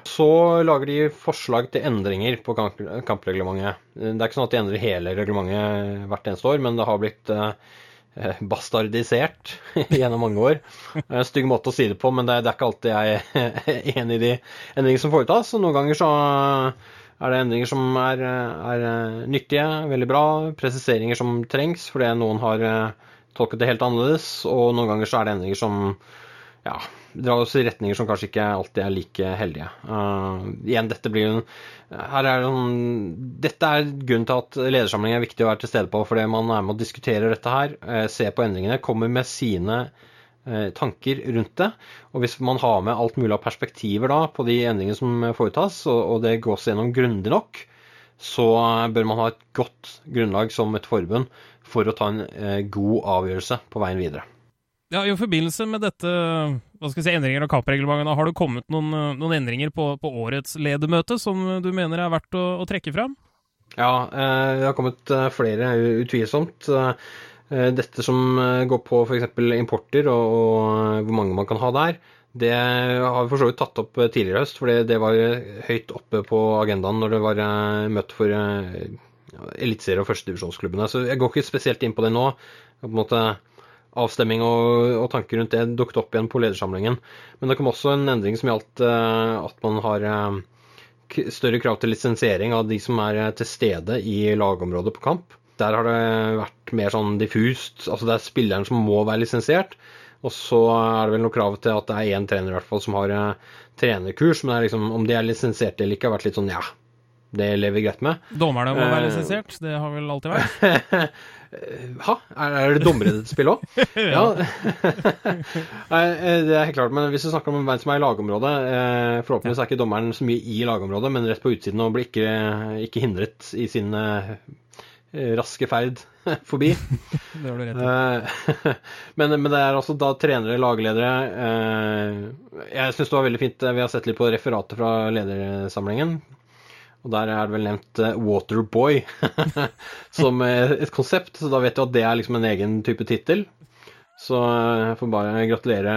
Speaker 6: Så lager de forslag til endringer på kampreglementet. Det er ikke sånn at de endrer hele reglementet hvert eneste år, men det har blitt eh, bastardisert *laughs* gjennom mange år. Stygg måte å si det på, men det, er ikke alltid jeg *laughs* er enig i de endringene som foretas. Noen ganger så er det endringer som er, er nyttige, veldig bra. Presiseringer som trengs fordi noen har eh, tolket det helt annerledes. Og noen ganger så er det endringer som ja, drar oss i retninger som kanskje ikke alltid er like heldige. Uh, igjen, dette blir en her er en, Dette er grunnen til at ledersamling er viktig å være til stede på, fordi man er med og diskuterer dette her, uh, ser på endringene, kommer med sine uh, tanker rundt det. Og hvis man har med alt mulig av perspektiver da på de endringene som foretas, og, og det gås gjennom grundig nok, så bør man ha et godt grunnlag som et forbund for å ta en god avgjørelse på veien videre.
Speaker 1: Ja, I forbindelse med dette hva skal jeg si, endringer av kampreglementene, har det kommet noen, noen endringer på, på, årets ledermøte som du mener er verdt å, å trekke fram?
Speaker 6: Ja, eh, det har kommet eh, flere, utvilsomt. Eh, dette som går på f.eks. importer og, og, hvor mange man kan ha der, det har vi for så vidt tatt opp tidligere i høst, for det var høyt oppe på agendaen når det var møte for eliteserie- og førstedivisjonsklubbene. Så jeg går ikke spesielt inn på det nå. på en måte avstemming og, og, tanker rundt det dukket opp igjen på ledersamlingen. Men det kom også en endring som gjaldt uh, at man har uh, større krav til lisensiering av de som er uh, til stede i lagområdet på kamp. Der har det vært mer sånn diffust. altså Det er spilleren som må være lisensiert. Og så er det vel noe krav til at det er én trener i hvert fall som har trenerkurs. Men det er liksom, om de er lisensierte eller ikke, har vært litt sånn ja, det lever greit med.
Speaker 1: Dommerne må være lisensiert, det har vel alltid vært? *laughs*
Speaker 6: Ha? Er det dommere i dette spillet òg? *laughs* ja. *laughs* Det er helt klart. Men hvis du snakker om hvem som er i lagområdet Forhåpentligvis er ikke dommeren så mye i lagområdet, men rett på utsiden og blir ikke, ikke hindret i sin raske ferd *laughs* forbi.
Speaker 1: det har du rett i.
Speaker 6: men, men, det er altså da trenere, lagledere Jeg syns det var veldig fint. Vi har sett litt på referatet fra ledersamlingen. Og der er det vel nevnt Waterboy *laughs* som et konsept, så da vet du at det er liksom en egen type tittel. Så jeg får bare gratulere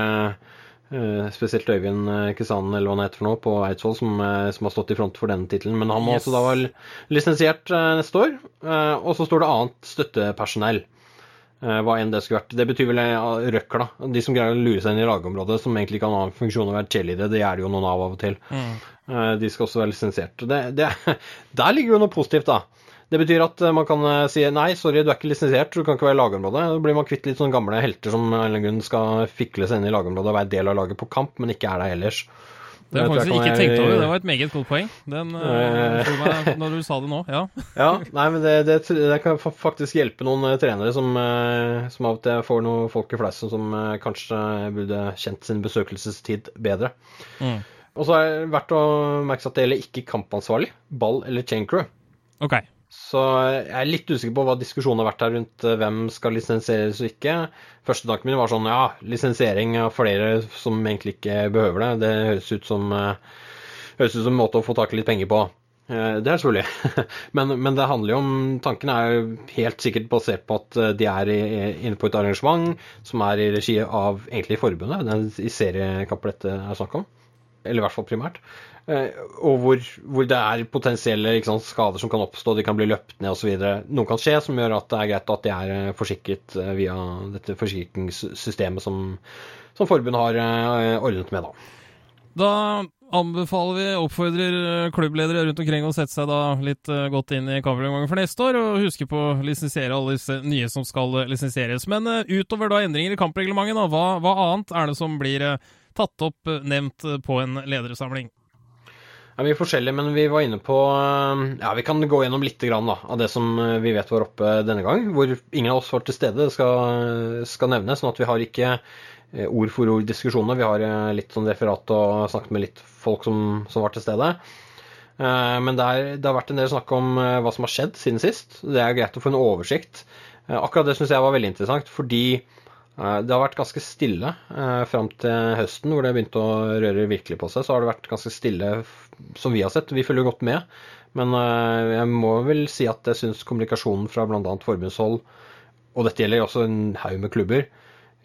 Speaker 6: spesielt Øyvind Kristianen, eller hva han heter for noe, på Eidsvoll, som, som, har stått i front for denne tittelen. Men han må yes. også da være lisensiert neste år. Og så står det annet støttepersonell. Hva enn det skulle vært. Det betyr vel røkla. De som greier å lure seg inn i lagområdet, som egentlig kan ha en funksjon å være cheerleadere, det er det jo noen av av og til. Mm. De skal også være lisensiert. *laughs* der ligger jo noe positivt, da. Det betyr at man kan si nei, sorry, du er ikke lisensiert, du kan ikke være i lagområdet. Da blir man kvitt litt sånne gamle helter som skal fikle seg inn i lagområdet og være del av laget på kamp, men ikke er der ellers.
Speaker 1: Det har faktisk ikke tenkt over. Det var et meget godt poeng Den, uh, når du sa det nå. Ja, *laughs*
Speaker 6: ja nei, men det, det, det, kan faktisk hjelpe noen trenere som, som av og til får noen folk i fleisen som kanskje burde kjent sin besøkelsestid bedre. Mm. Og så er det verdt å merke seg at det gjelder ikke kampansvarlig, ball eller chain crew.
Speaker 1: Okay.
Speaker 6: Så jeg er litt usikker på hva diskusjonen har vært her rundt eh, hvem skal lisensieres og ikke. Første tanken min var sånn ja, lisensiering av flere som egentlig ikke behøver det. Det høres ut som, uh, høres ut som en måte å få tak i litt penger på. Uh, det er selvfølgelig. *laughs* men, men, det handler jo om Tanken er jo helt sikkert basert på at de er inne på et arrangement som er i regi av egentlig forbundet. Det er i seriekamper dette er snakk om eller i hvert fall primært. Eh, og hvor, hvor det er potensielle sant, skader som kan oppstå, de kan bli løpt ned osv. Noe kan skje som gjør at det er greit at de er eh, forsikret eh, via dette forsikringssystemet som, som forbundet har ordnet med. Da.
Speaker 1: da anbefaler vi, oppfordrer klubbledere rundt omkring å sette seg da litt godt inn i kampreglementet for neste år, og huske på å lisensiere alle disse nye som skal lisensieres. Men utover da endringer i kampreglementet, hva, hva annet er det som blir tatt opp, eh, nevnt eh, på en ledersamling?
Speaker 6: Det er mye forskjellig, men vi var inne på eh, Ja, vi kan gå gjennom litt da, av det som vi vet var oppe denne gang. Hvor ingen av oss var til stede, det skal, skal nevnes. Sånn at vi har ikke ord for ord diskusjoner. Vi har litt sånn referat og snakket med litt folk som, som var til stede. Men det, er, det, har vært en del snakk om hva som har skjedd siden sist. Det er greit å få en oversikt. Akkurat det syns jeg var veldig interessant, fordi det har vært ganske stille eh, fram til høsten, hvor det begynte å røre virkelig på seg. Så har det vært ganske stille som vi har sett. Vi følger godt med. Men eh, jeg må vel si at jeg syns kommunikasjonen fra bl.a. forbundshold, og dette gjelder også en haug med klubber,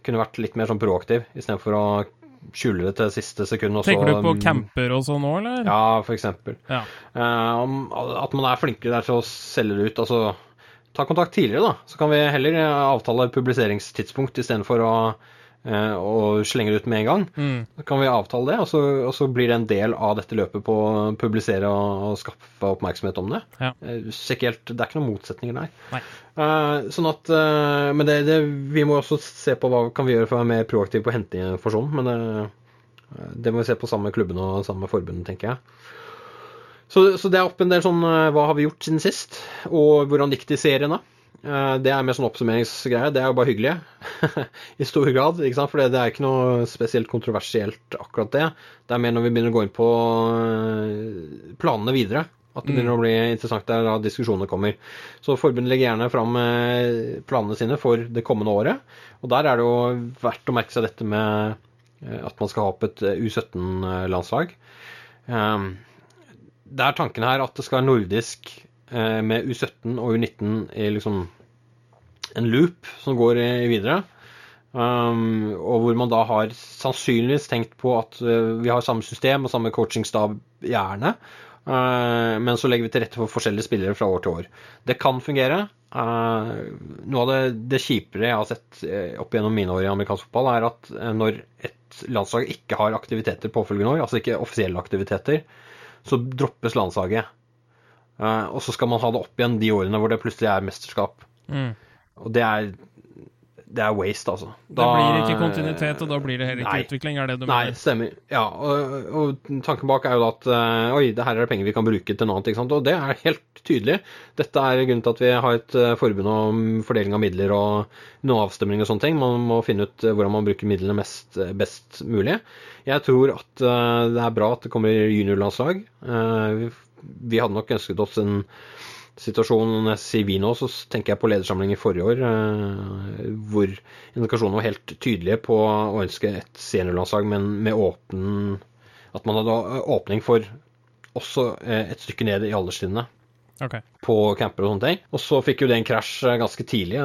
Speaker 6: kunne vært litt mer sånn proaktiv, istedenfor å skjule det til siste sekund.
Speaker 1: Tenker du på camper og sånn òg, eller?
Speaker 6: Ja, eksempel. Ja. at man er flinkere der til å selge det ut. altså ta kontakt tidligere, da. Så kan vi heller eh, avtale publiseringstidspunkt istedenfor å, eh, å slenge det ut med en gang. Mm. Så kan vi avtale det, og så, og så, blir det en del av dette løpet på å publisere og, og skaffe oppmerksomhet om det. Ja. Eh, helt, det er ikke noen motsetninger der. Uh, sånn at, uh, men det, det, vi må også se på hva kan vi gjøre for å være mer proaktive på å hente informasjon. Men det, det må vi se på sammen med klubbene og sammen med forbundet, tenker jeg. Så, så, det er opp en del sånn eh, Hva har vi gjort siden sist? Og hvordan gikk det i serien, da? Eh, det er mer sånn oppsummeringsgreie. Det er jo bare hyggelig. *laughs* I stor grad. ikke sant? For det er ikke noe spesielt kontroversielt, akkurat det. Det er mer når vi begynner å gå inn på eh, planene videre. At det begynner å bli interessant der da diskusjonene kommer. Så forbundet legger gjerne fram planene sine for det kommende året. Og der er det jo verdt å merke seg dette med at man skal ha opp et U17-landslag det er tanken her at det skal være nordisk eh, med U17 og U19 i liksom en loop som går videre. Um, og hvor man da har sannsynligvis tenkt på at uh, vi har samme system og samme coachingstab, gjerne. Uh, men så legger vi til rette for forskjellige spillere fra år til år. Det kan fungere. Uh, noe av det, det kjipere jeg har sett opp gjennom mine år i amerikansk fotball, er at når et landslag ikke har aktiviteter påfølgende år, altså ikke offisielle aktiviteter, så droppes landslaget. Uh, og så skal man ha det opp igjen de årene hvor det plutselig er mesterskap. Mm. Og det er det er waste, altså.
Speaker 1: Da, det blir ikke kontinuitet, og da blir det heller ikke nei, utvikling, er det du
Speaker 6: nei, mener? Nei, stemmer. Ja, og, og, tanken bak er jo at uh, oi, det her er penger vi kan bruke til noe annet, ikke sant. Og det er helt tydelig. Dette er grunnen til at vi har et uh, forbund om fordeling av midler og noe avstemning og sånne ting. Man må finne ut uh, hvordan man bruker midlene mest, best mulig. Jeg tror at det er bra at det kommer juniorlandslag. vi hadde nok ønsket oss en situasjonen jeg sier vi nå, så tenker jeg på ledersamling i forrige år, eh, hvor indikasjonene var helt tydelige på å ønske et seniorlandslag, men med åpen At man hadde åpning for også eh, et stykke ned i alderstrinnet
Speaker 1: okay.
Speaker 6: på camper og sånne ting. Og så fikk jo det en krasj eh, ganske tidlig.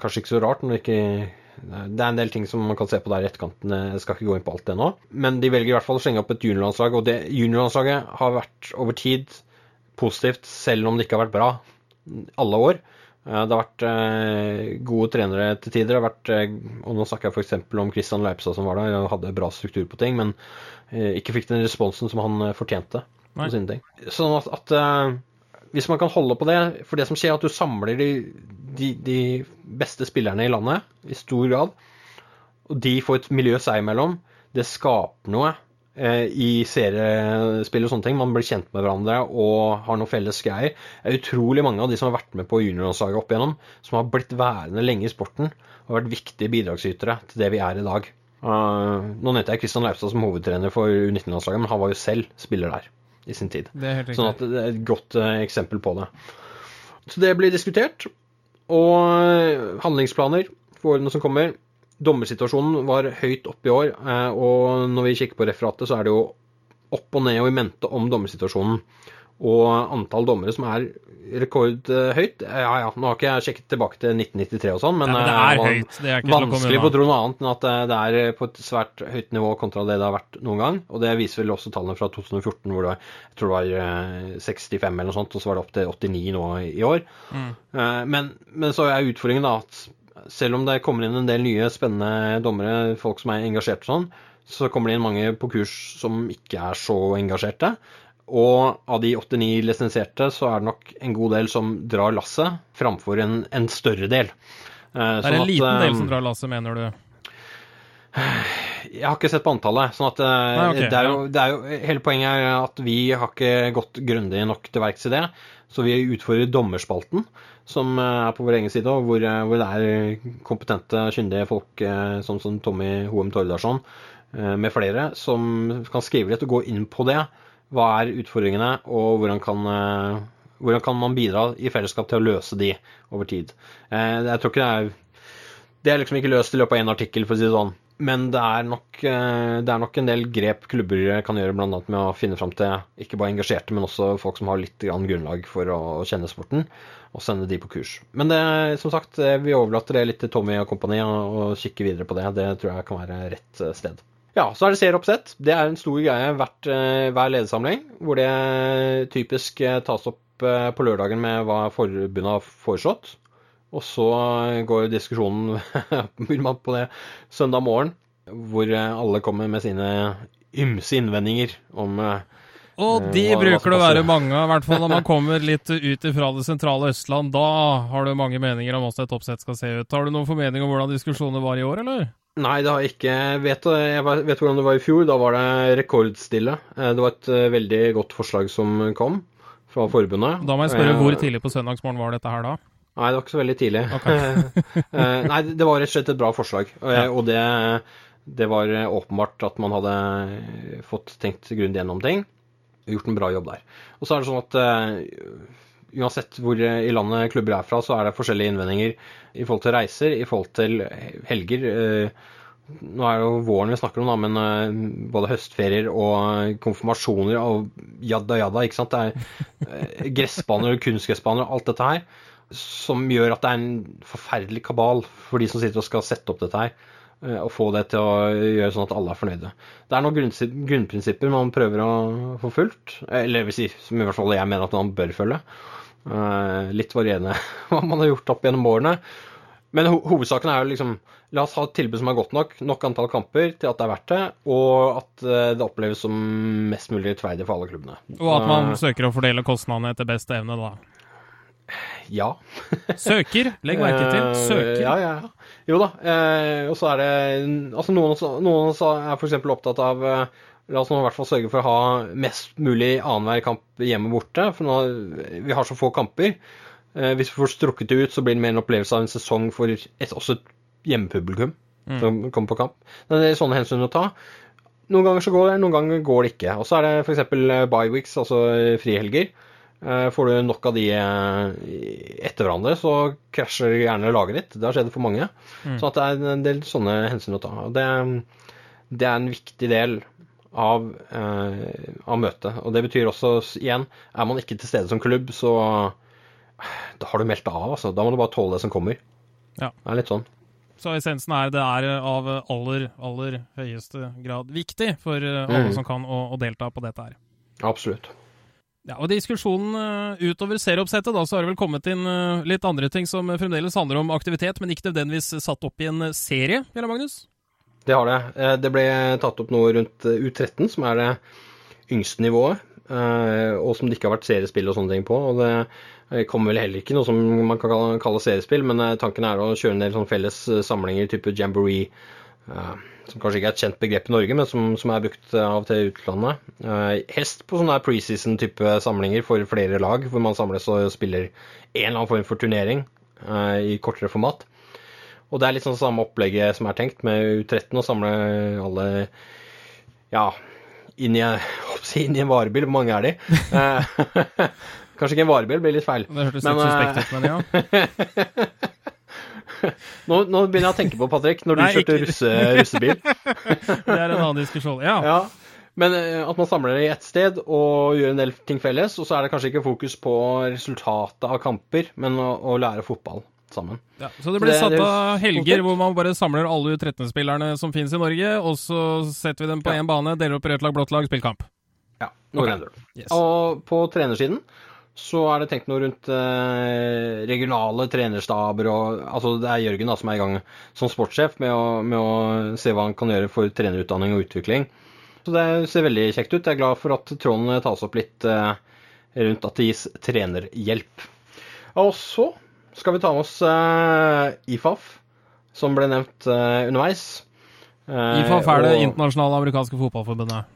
Speaker 6: Kanskje ikke så rart når det ikke det er en del ting som man kan se på der i etterkanten. Jeg skal ikke gå inn på alt det nå. Men de velger i hvert fall å slenge opp et juniorlandslag, og det juniorlandslaget har vært over tid positivt, selv om det ikke har vært bra alle år. Eh, det har vært eh, gode trenere til tider. Det har vært, eh, og Nå snakker jeg f.eks. om Christian Leipstad som var der og hadde bra struktur på ting, men ikke fikk den responsen som han fortjente på sine ting. Sånn at, at, hvis man kan holde på det For det som skjer, er at du samler de, de, de beste spillerne i landet i stor grad, og de får et miljø seg imellom. Det skaper noe i seriespill og sånne ting. Man blir kjent med hverandre og har noen felles greier. Det er utrolig mange av de som har vært med på juniorlandslaget opp igjennom, som har blitt værende lenge i sporten og vært viktige bidragsytere til det vi er i dag. Uh, nå nevnte jeg Kristian Leipstad som hovedtrener for U19-landslaget, men han var jo selv spiller der i sin tid. sånn at det er et godt uh, eksempel på det. Så det blir diskutert. Og handlingsplaner for årene som kommer dommersituasjonen var høyt oppe i år, eh, og når vi kikker på referatet, så er det jo opp og ned og i mente om dommersituasjonen. Og antall dommere som er rekordhøyt Ja ja, nå har ikke jeg sjekket tilbake til 1993 og sånn, men,
Speaker 1: ja, men, det
Speaker 6: er
Speaker 1: eh, er ikke
Speaker 6: vanskelig å tro noe annet enn at eh, det er på et svært høyt nivå kontra det det har vært noen gang. Og det viser vel også tallene fra 2014, hvor det var, jeg tror det var 65 eller noe sånt, og så var det opp til 89 nå i år. Mm. Men, men, så er utfordringen da at selv om det kommer inn en del nye, spennende dommere, folk som er engasjert og sånn, så kommer det inn mange på kurs som ikke er så engasjerte. Og av de 89 lisensierte, så er det nok en god del som drar lasset, framfor en, en større del.
Speaker 1: Eh, det er sånn en at, liten del som drar lasset, mener du? *sighs*
Speaker 6: Jeg har ikke sett på antallet. sånn at eh, Nei, okay, det, er jo, det, er jo, Hele poenget er at vi har ikke gått grundig nok til verks i det. Så vi utfordrer dommerspalten, som eh, er på vår egen side, hvor, eh, hvor det er kompetente, kyndige folk sånn som Tommy Hoem Tordarsson med flere, som kan skrive litt og gå inn på det. Hva er utfordringene, og hvordan kan, hvordan kan man bidra i fellesskap til å løse de over tid? Jeg tror ikke det er Det er liksom ikke løst i løpet av én artikkel, for å si det sånn. Men det er, nok, eh, det er, nok, en del grep klubber kan gjøre, bl.a. med å finne fram til ikke bare engasjerte, men også folk som har litt grunnlag for å kjenne sporten, og sende de på kurs. Men det, som sagt, eh, vi overlater det litt til Tommy og kompani og kikke videre på det. Det tror jeg kan være rett eh, sted. Ja, så er det seeroppsett. Det er en stor greie hvert, hver ledersamling, hvor det typisk tas opp på lørdagen med hva forbundet har foreslått. Og så går diskusjonen *laughs* på det søndag morgen, hvor alle kommer med sine ymse innvendinger om
Speaker 1: eh, og de hva, bruker det å være mange av, i hvert fall når man *laughs* kommer litt ut fra det sentrale Østland. Da har du mange meninger om hvordan et oppsett skal se ut. Har du noen formening om hvordan diskusjonene var i år, eller?
Speaker 6: Nei, det har jeg ikke. Vet, jeg vet hvordan det var i fjor. Da var det rekordstille. Eh, det var et eh, veldig godt forslag som kom fra forbundet.
Speaker 1: Da må jeg spørre, hvor tidlig på søndagsmorgen var dette her da?
Speaker 6: Nei, det var ikke så veldig tidlig. Okay. *laughs* Eh, nei, det var rett og slett et bra forslag. Og, ja. og det, det, var åpenbart at man hadde fått tenkt grundig gjennom ting. Og gjort en bra jobb der. Og så er det sånn at uh, uansett hvor i landet klubber er fra, så er det forskjellige innvendinger i forhold til reiser, i forhold til helger. Uh, nå er det jo våren vi snakker om, da, men både høstferier og konfirmasjoner og jadda jadda, ikke sant. Det er gressbaner og kunstgressbaner og alt dette her som gjør at det er en forferdelig kabal for de som sitter og skal sette opp dette her. Eh, og få det til å gjøre sånn at alle er fornøyde. Det er noen grunnprinsipper man prøver å få fulgt. Eller vil si, som i hvert fall jeg mener at man bør følge. Eh, litt varierende *laughs* hva man har gjort opp gjennom årene. Men ho hovedsaken er jo liksom La oss ha et tilbud som er godt nok, nok antall kamper til at det er verdt det, og at eh, det oppleves som mest mulig rettferdig for alle klubbene.
Speaker 1: Og at man søker å fordele kostnadene etter beste evne, da.
Speaker 6: Ja.
Speaker 1: Søker, legg merke til.
Speaker 6: Eh,
Speaker 1: Søker.
Speaker 6: Ja, ja, ja. Jo da. Eh, og så er det Altså, noen, noen er f.eks. opptatt av eh, La oss nå i hvert fall sørge for å ha mest mulig annenhver kamp hjemme borte. For nå, vi har så få kamper. Eh, hvis vi får strukket det ut, så blir det mer en opplevelse av en sesong for et, også et hjemmepublikum
Speaker 1: Mm.
Speaker 6: som kommer på kamp. Det er sånne hensyn å ta. Noen ganger så går det, noen ganger går det ikke. Og så er det f.eks. bye weeks, altså frihelger. Eh, Får du nok av de eh, etter hverandre, så krasjer gjerne laget ditt. Det har skjedd for mange.
Speaker 1: Mm.
Speaker 6: Så at det er en del sånne hensyn å ta. Det, det er en viktig del av, eh, av møtet. Og det betyr også, igjen, er man ikke til stede som klubb, så da har du meldt av. Altså. Da må du bare tåle det som kommer.
Speaker 1: Ja.
Speaker 6: Det er litt sånn.
Speaker 1: Så essensen er det er av aller, aller høyeste grad viktig for eh, alle
Speaker 6: Mm.
Speaker 1: som kan å, å delta på dette her.
Speaker 6: Absolutt.
Speaker 1: Ja, og Diskusjonen eh, utover serieoppsettet, da, så har det vel kommet inn eh, litt andre ting som fremdeles handler om aktivitet, men ikke nødvendigvis satt opp i en serie, Bjella Magnus?
Speaker 6: Det har det. Eh, Det ble tatt opp noe rundt eh, U13, som er det yngste nivået. eh, Og som det ikke har vært seriespill og sånne ting på. Og det eh, kommer vel heller ikke noe som man kan kalle- seriespill, men eh, tanken er å kjøre en del felles eh, samlinger type jamboree. Eh, Som kanskje ikke er et kjent begrep i Norge, men som, som er brukt eh, av og til i utlandet. hest Helst på sånne preseason-type samlinger for flere lag, hvor man samles og spiller en eller annen form for turnering eh, i kortere format. Og det er litt sånn samme opplegget som er tenkt med U13, å samle alle ja, inn i, *laughs* inn i en varebil. Hvor mange er de? Eh, *laughs* Kanskje ikke en varebil, blir litt feil.
Speaker 1: Det hørtes litt
Speaker 6: eh,
Speaker 1: suspekt ut, men ja. *laughs*
Speaker 6: Nå, nå begynner jeg å tenke på, Patrick, når du
Speaker 1: Nei,
Speaker 6: kjørte russe, russebil. *laughs*
Speaker 1: Det er en annen diskusjon. Ja.
Speaker 6: Ja. Men eh, at man samler det i ett sted og gjør en del ting felles, og så er det kanskje ikke fokus på resultatet av kamper, men å, å lære fotball sammen.
Speaker 1: Ja, så det blir
Speaker 6: det-
Speaker 1: satt av helger hvor man bare samler alle U13-spillerne som finnes i Norge, og så setter vi dem på
Speaker 6: Ja.
Speaker 1: bane, deler opp rødt lag, blått lag, spillkamp.
Speaker 6: Ja, noe
Speaker 1: Ok.
Speaker 6: i.
Speaker 1: Yes.
Speaker 6: Og på trenersiden så er det tenkt noe rundt eh, regionale trenerstaber og Altså det er Jørgen da som er i gang som sportssjef med å, med å se hva han kan gjøre for trenerutdanning og utvikling. Så det ser veldig kjekt ut. Jeg er glad for at tråden tas opp litt eh, rundt at det gis trenerhjelp. Og så skal vi ta med oss eh, IFAF, som ble nevnt eh, underveis. Eh,
Speaker 1: IFAF er det internasjonale amerikanske fotballforbundet.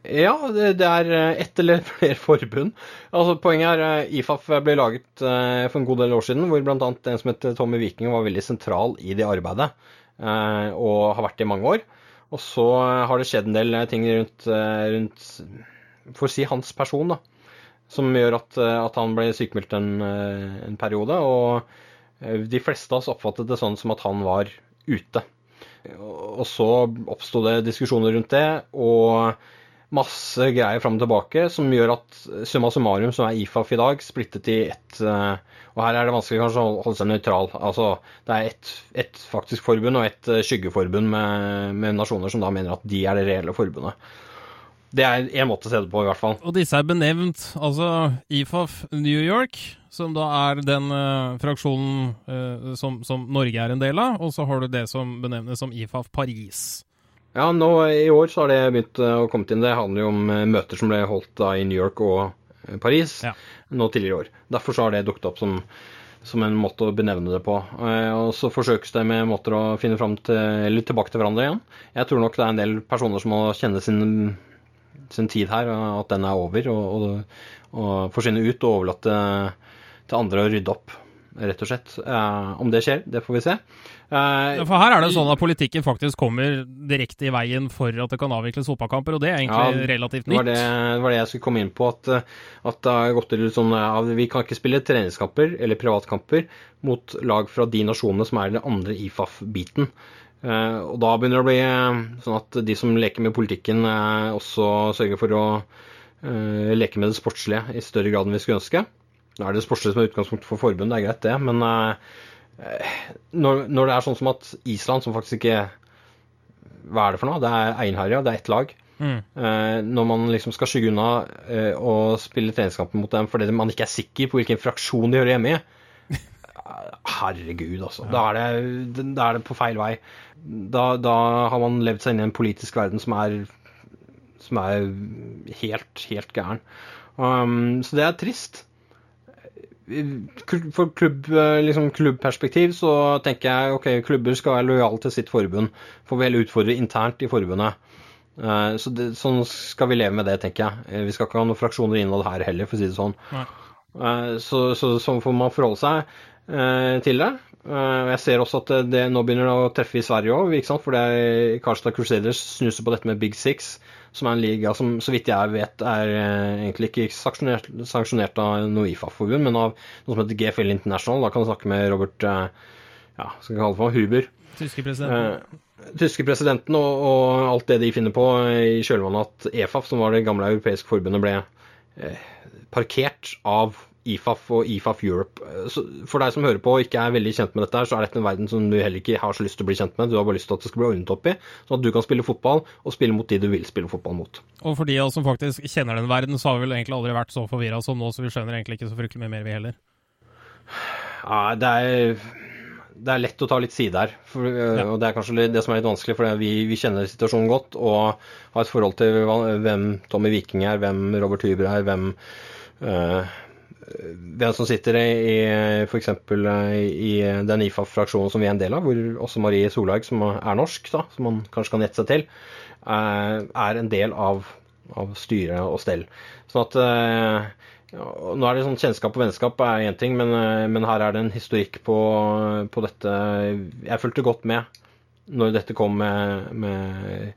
Speaker 6: Ja, det, er eh, ett eller flere *laughs* forbund. Altså, poenget er eh, IFAF ble laget eh, for en god del år siden, hvor bl.a. en som het Tommy Viking var veldig sentral i det arbeidet, og har vært det i mange år. Og så har det skjedd en del ting rundt, rundt for å si hans person, da, som gjør at, at han ble sykemeldt en, en periode. Og de fleste av oss oppfattet det sånn som at han var ute. Og så oppsto det diskusjoner rundt det, og masse greier fram og tilbake som gjør at summa summarum, som er IFAF i dag, splittet i ett eh, Og her er det vanskelig kanskje å holde seg nøytral. Altså, det er ett et faktisk forbund og ett eh, skyggeforbund med, med nasjoner som da mener at de er det reelle forbundet. Det er én måte å se det på, i hvert fall.
Speaker 1: Og disse er benevnt, altså IFAF New York, som da er den uh, fraksjonen uh, som, som Norge er en del av, og så har du det som benevnes som IFAF Paris.
Speaker 6: Ja, nå I år så har det begynt eh, å komme inn. Det handler jo om eh, møter som ble holdt da i New York og eh, Paris
Speaker 1: Ja.
Speaker 6: nå tidligere i år. Derfor så har det dukket opp som, som en måte å benevne det på. Og så forsøkes det med måter å finne fram til, eller tilbake til hverandre igjen. Jeg tror nok det er en del personer som må kjenne sin, sin tid her, at den er over, og, og, og forsvinne ut og overlate til andre å rydde opp, rett og slett. Eh, om det skjer, det får vi se. Eh,
Speaker 1: for her er det sånn at politikken faktisk kommer direkte i veien for at det kan avvikles fotballkamper, og det er egentlig
Speaker 6: Ja,
Speaker 1: relativt nytt.
Speaker 6: det, det var det jeg skulle komme inn på. At, eh, at det har gått litt sånn ja, Vi kan ikke spille treningskamper eller privatkamper mot lag fra de nasjonene som er den andre IFAF-biten. Og da begynner det å bli sånn at de som leker med politikken, også sørger for å leke med det sportslige i større grad enn vi skulle ønske. Nå er det sportslig som er utgangspunkt for forbund, det er greit det, men eh, eh, når, når det er sånn som at Island, som faktisk ikke Hva er det for noe? Det er einherja, det er ett lag.
Speaker 1: Mm.
Speaker 6: Eh, når man liksom skal skygge unna og spille treningskampen mot dem fordi man ikke er sikker på hvilken fraksjon de hører hjemme i. *laughs* Herregud, altså. Da er, det, da er det på feil vei. Da, da har man levd seg inn i en politisk verden som er, som er helt, helt gæren. Um, så det er trist. For klubb, liksom klubbperspektiv så tenker jeg ok, klubber skal være lojale til sitt forbund. Får vi heller utfordre internt i forbundet. Så det, Sånn skal vi leve med det, tenker jeg. Vi skal ikke ha noen fraksjoner innad her heller, for å si det sånn. Så, så sånn får man forholde seg til det. Jeg ser også at det nå begynner å treffe i Sverige òg, for det Karlstad Crusaders snuser på dette med Big Six som er en liga som så vidt jeg vet er eh, egentlig ikke sanksjonert, sanksjonert av noe IFA-forbund, men av noe som heter GFL International. Da kan du snakke med Robert eh, ja, skal vi kalle det for Huber.
Speaker 1: Tyske presidenten.
Speaker 6: Eh, tyske presidenten og, og, alt det de finner på i kjølvannet at EFAF, som var det gamle europeiske forbundet, ble eh, parkert av IFAF og IFAF Europe. Så for deg som hører på og ikke er veldig kjent med dette, her, så er dette en verden som du heller ikke har så lyst til å bli kjent med. Du har bare lyst til at det skal bli ordnet opp i, sånn at du kan spille fotball og spille mot de du vil spille fotball mot.
Speaker 1: Og for de av oss som faktisk kjenner den verden, så har vi vel egentlig aldri vært så forvirra som nå, så vi skjønner egentlig ikke så fryktelig mye mer, vi heller.
Speaker 6: Ja, det er det er lett å ta litt side her. For, ja. og Det er kanskje det som er litt vanskelig, for vi, vi, kjenner situasjonen godt og har et forhold til hvem Tommy Viking er, hvem Robert Hyber er, hvem uh, hvem som sitter i f.eks. i den IFA-fraksjonen som vi er en del av, hvor også Marie Solhaug, som er norsk, da, som man kanskje kan gjette seg til, eh, er en del av, av styret og stell. Sånn at Nå er det sånn kjennskap og vennskap er én ting, men, eh, men, her er det en historikk på, på, dette Jeg fulgte godt med når dette kom med, med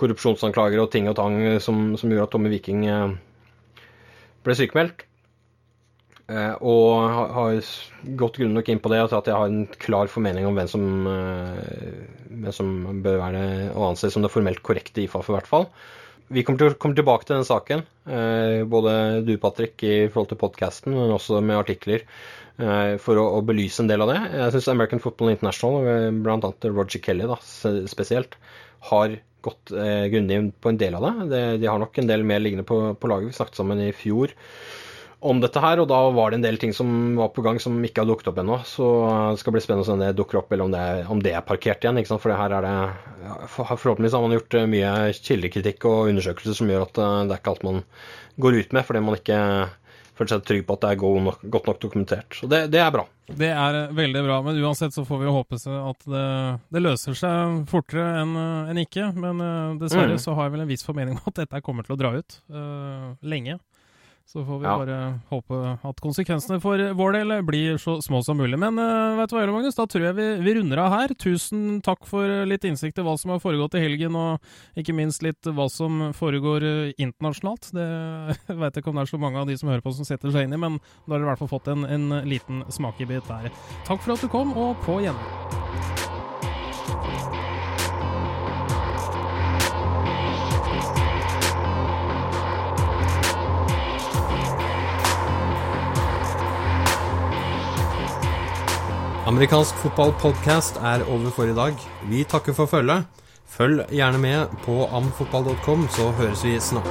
Speaker 6: korrupsjonsanklager og ting og tang som, som gjorde at Tommy Viking ble sykemeldt. Eh, og har gått grundig nok inn på det at jeg har en klar formening om hvem som, eh, hvem som bør være å anse som det formelt korrekte IFAF, i hvert fall. Vi kommer, til, kommer tilbake til den saken, eh, både du, Patrick, i forhold til podkasten, men også med artikler, for å, å, belyse en del av det. Jeg syns American Football International, bl.a. Roger Kelly da, spesielt, har gått eh, grundig på en del av det. det. De har nok en del mer liggende på, på laget. Vi snakket sammen i fjor om dette her, og da var det en del ting som var på gang som ikke har dukket opp ennå. Så det skal bli spennende å se om det dukker opp, eller om det, om det er parkert igjen. ikke sant? For her er det Forhåpentligvis har man gjort eh, mye kildekritikk og undersøkelser som gjør at eh, det er ikke alt man går ut med fordi man ikke føler seg trygg på at det er godt nok, godt nok dokumentert. Så det, det, er bra.
Speaker 1: Det er eh, veldig bra, men uansett så får vi håpe at det, det løser seg fortere enn en ikke. Men dessverre mm. så har jeg vel en viss formening om at dette kommer til å dra ut uh, lenge. Så får vi ja. bare håpe at konsekvensene for vår del blir så små som mulig. Men uh, vet du hva, Magnus, da tror jeg vi, vi, runder av her. Tusen takk for litt innsikt i hva som har foregått i helgen, og ikke minst litt hva som foregår uh, internasjonalt. Det *laughs* jeg vet ikke om det er så mange av de som hører på som setter seg inn i, men da har dere i hvert fall fått en, en liten smakebit der. Takk for at du kom, og på gjennom.
Speaker 3: Amerikansk fotballpodkast er over for i dag. Vi takker for følget. Følg gjerne med på amfotball.com, så høres vi snart.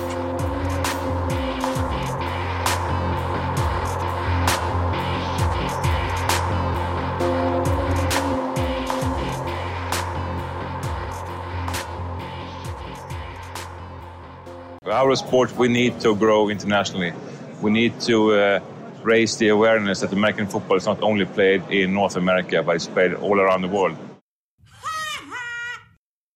Speaker 7: Our sport, we need to grow internationally. We need to uh raise the awareness that American football is not only played in North America, but it's played all around the world.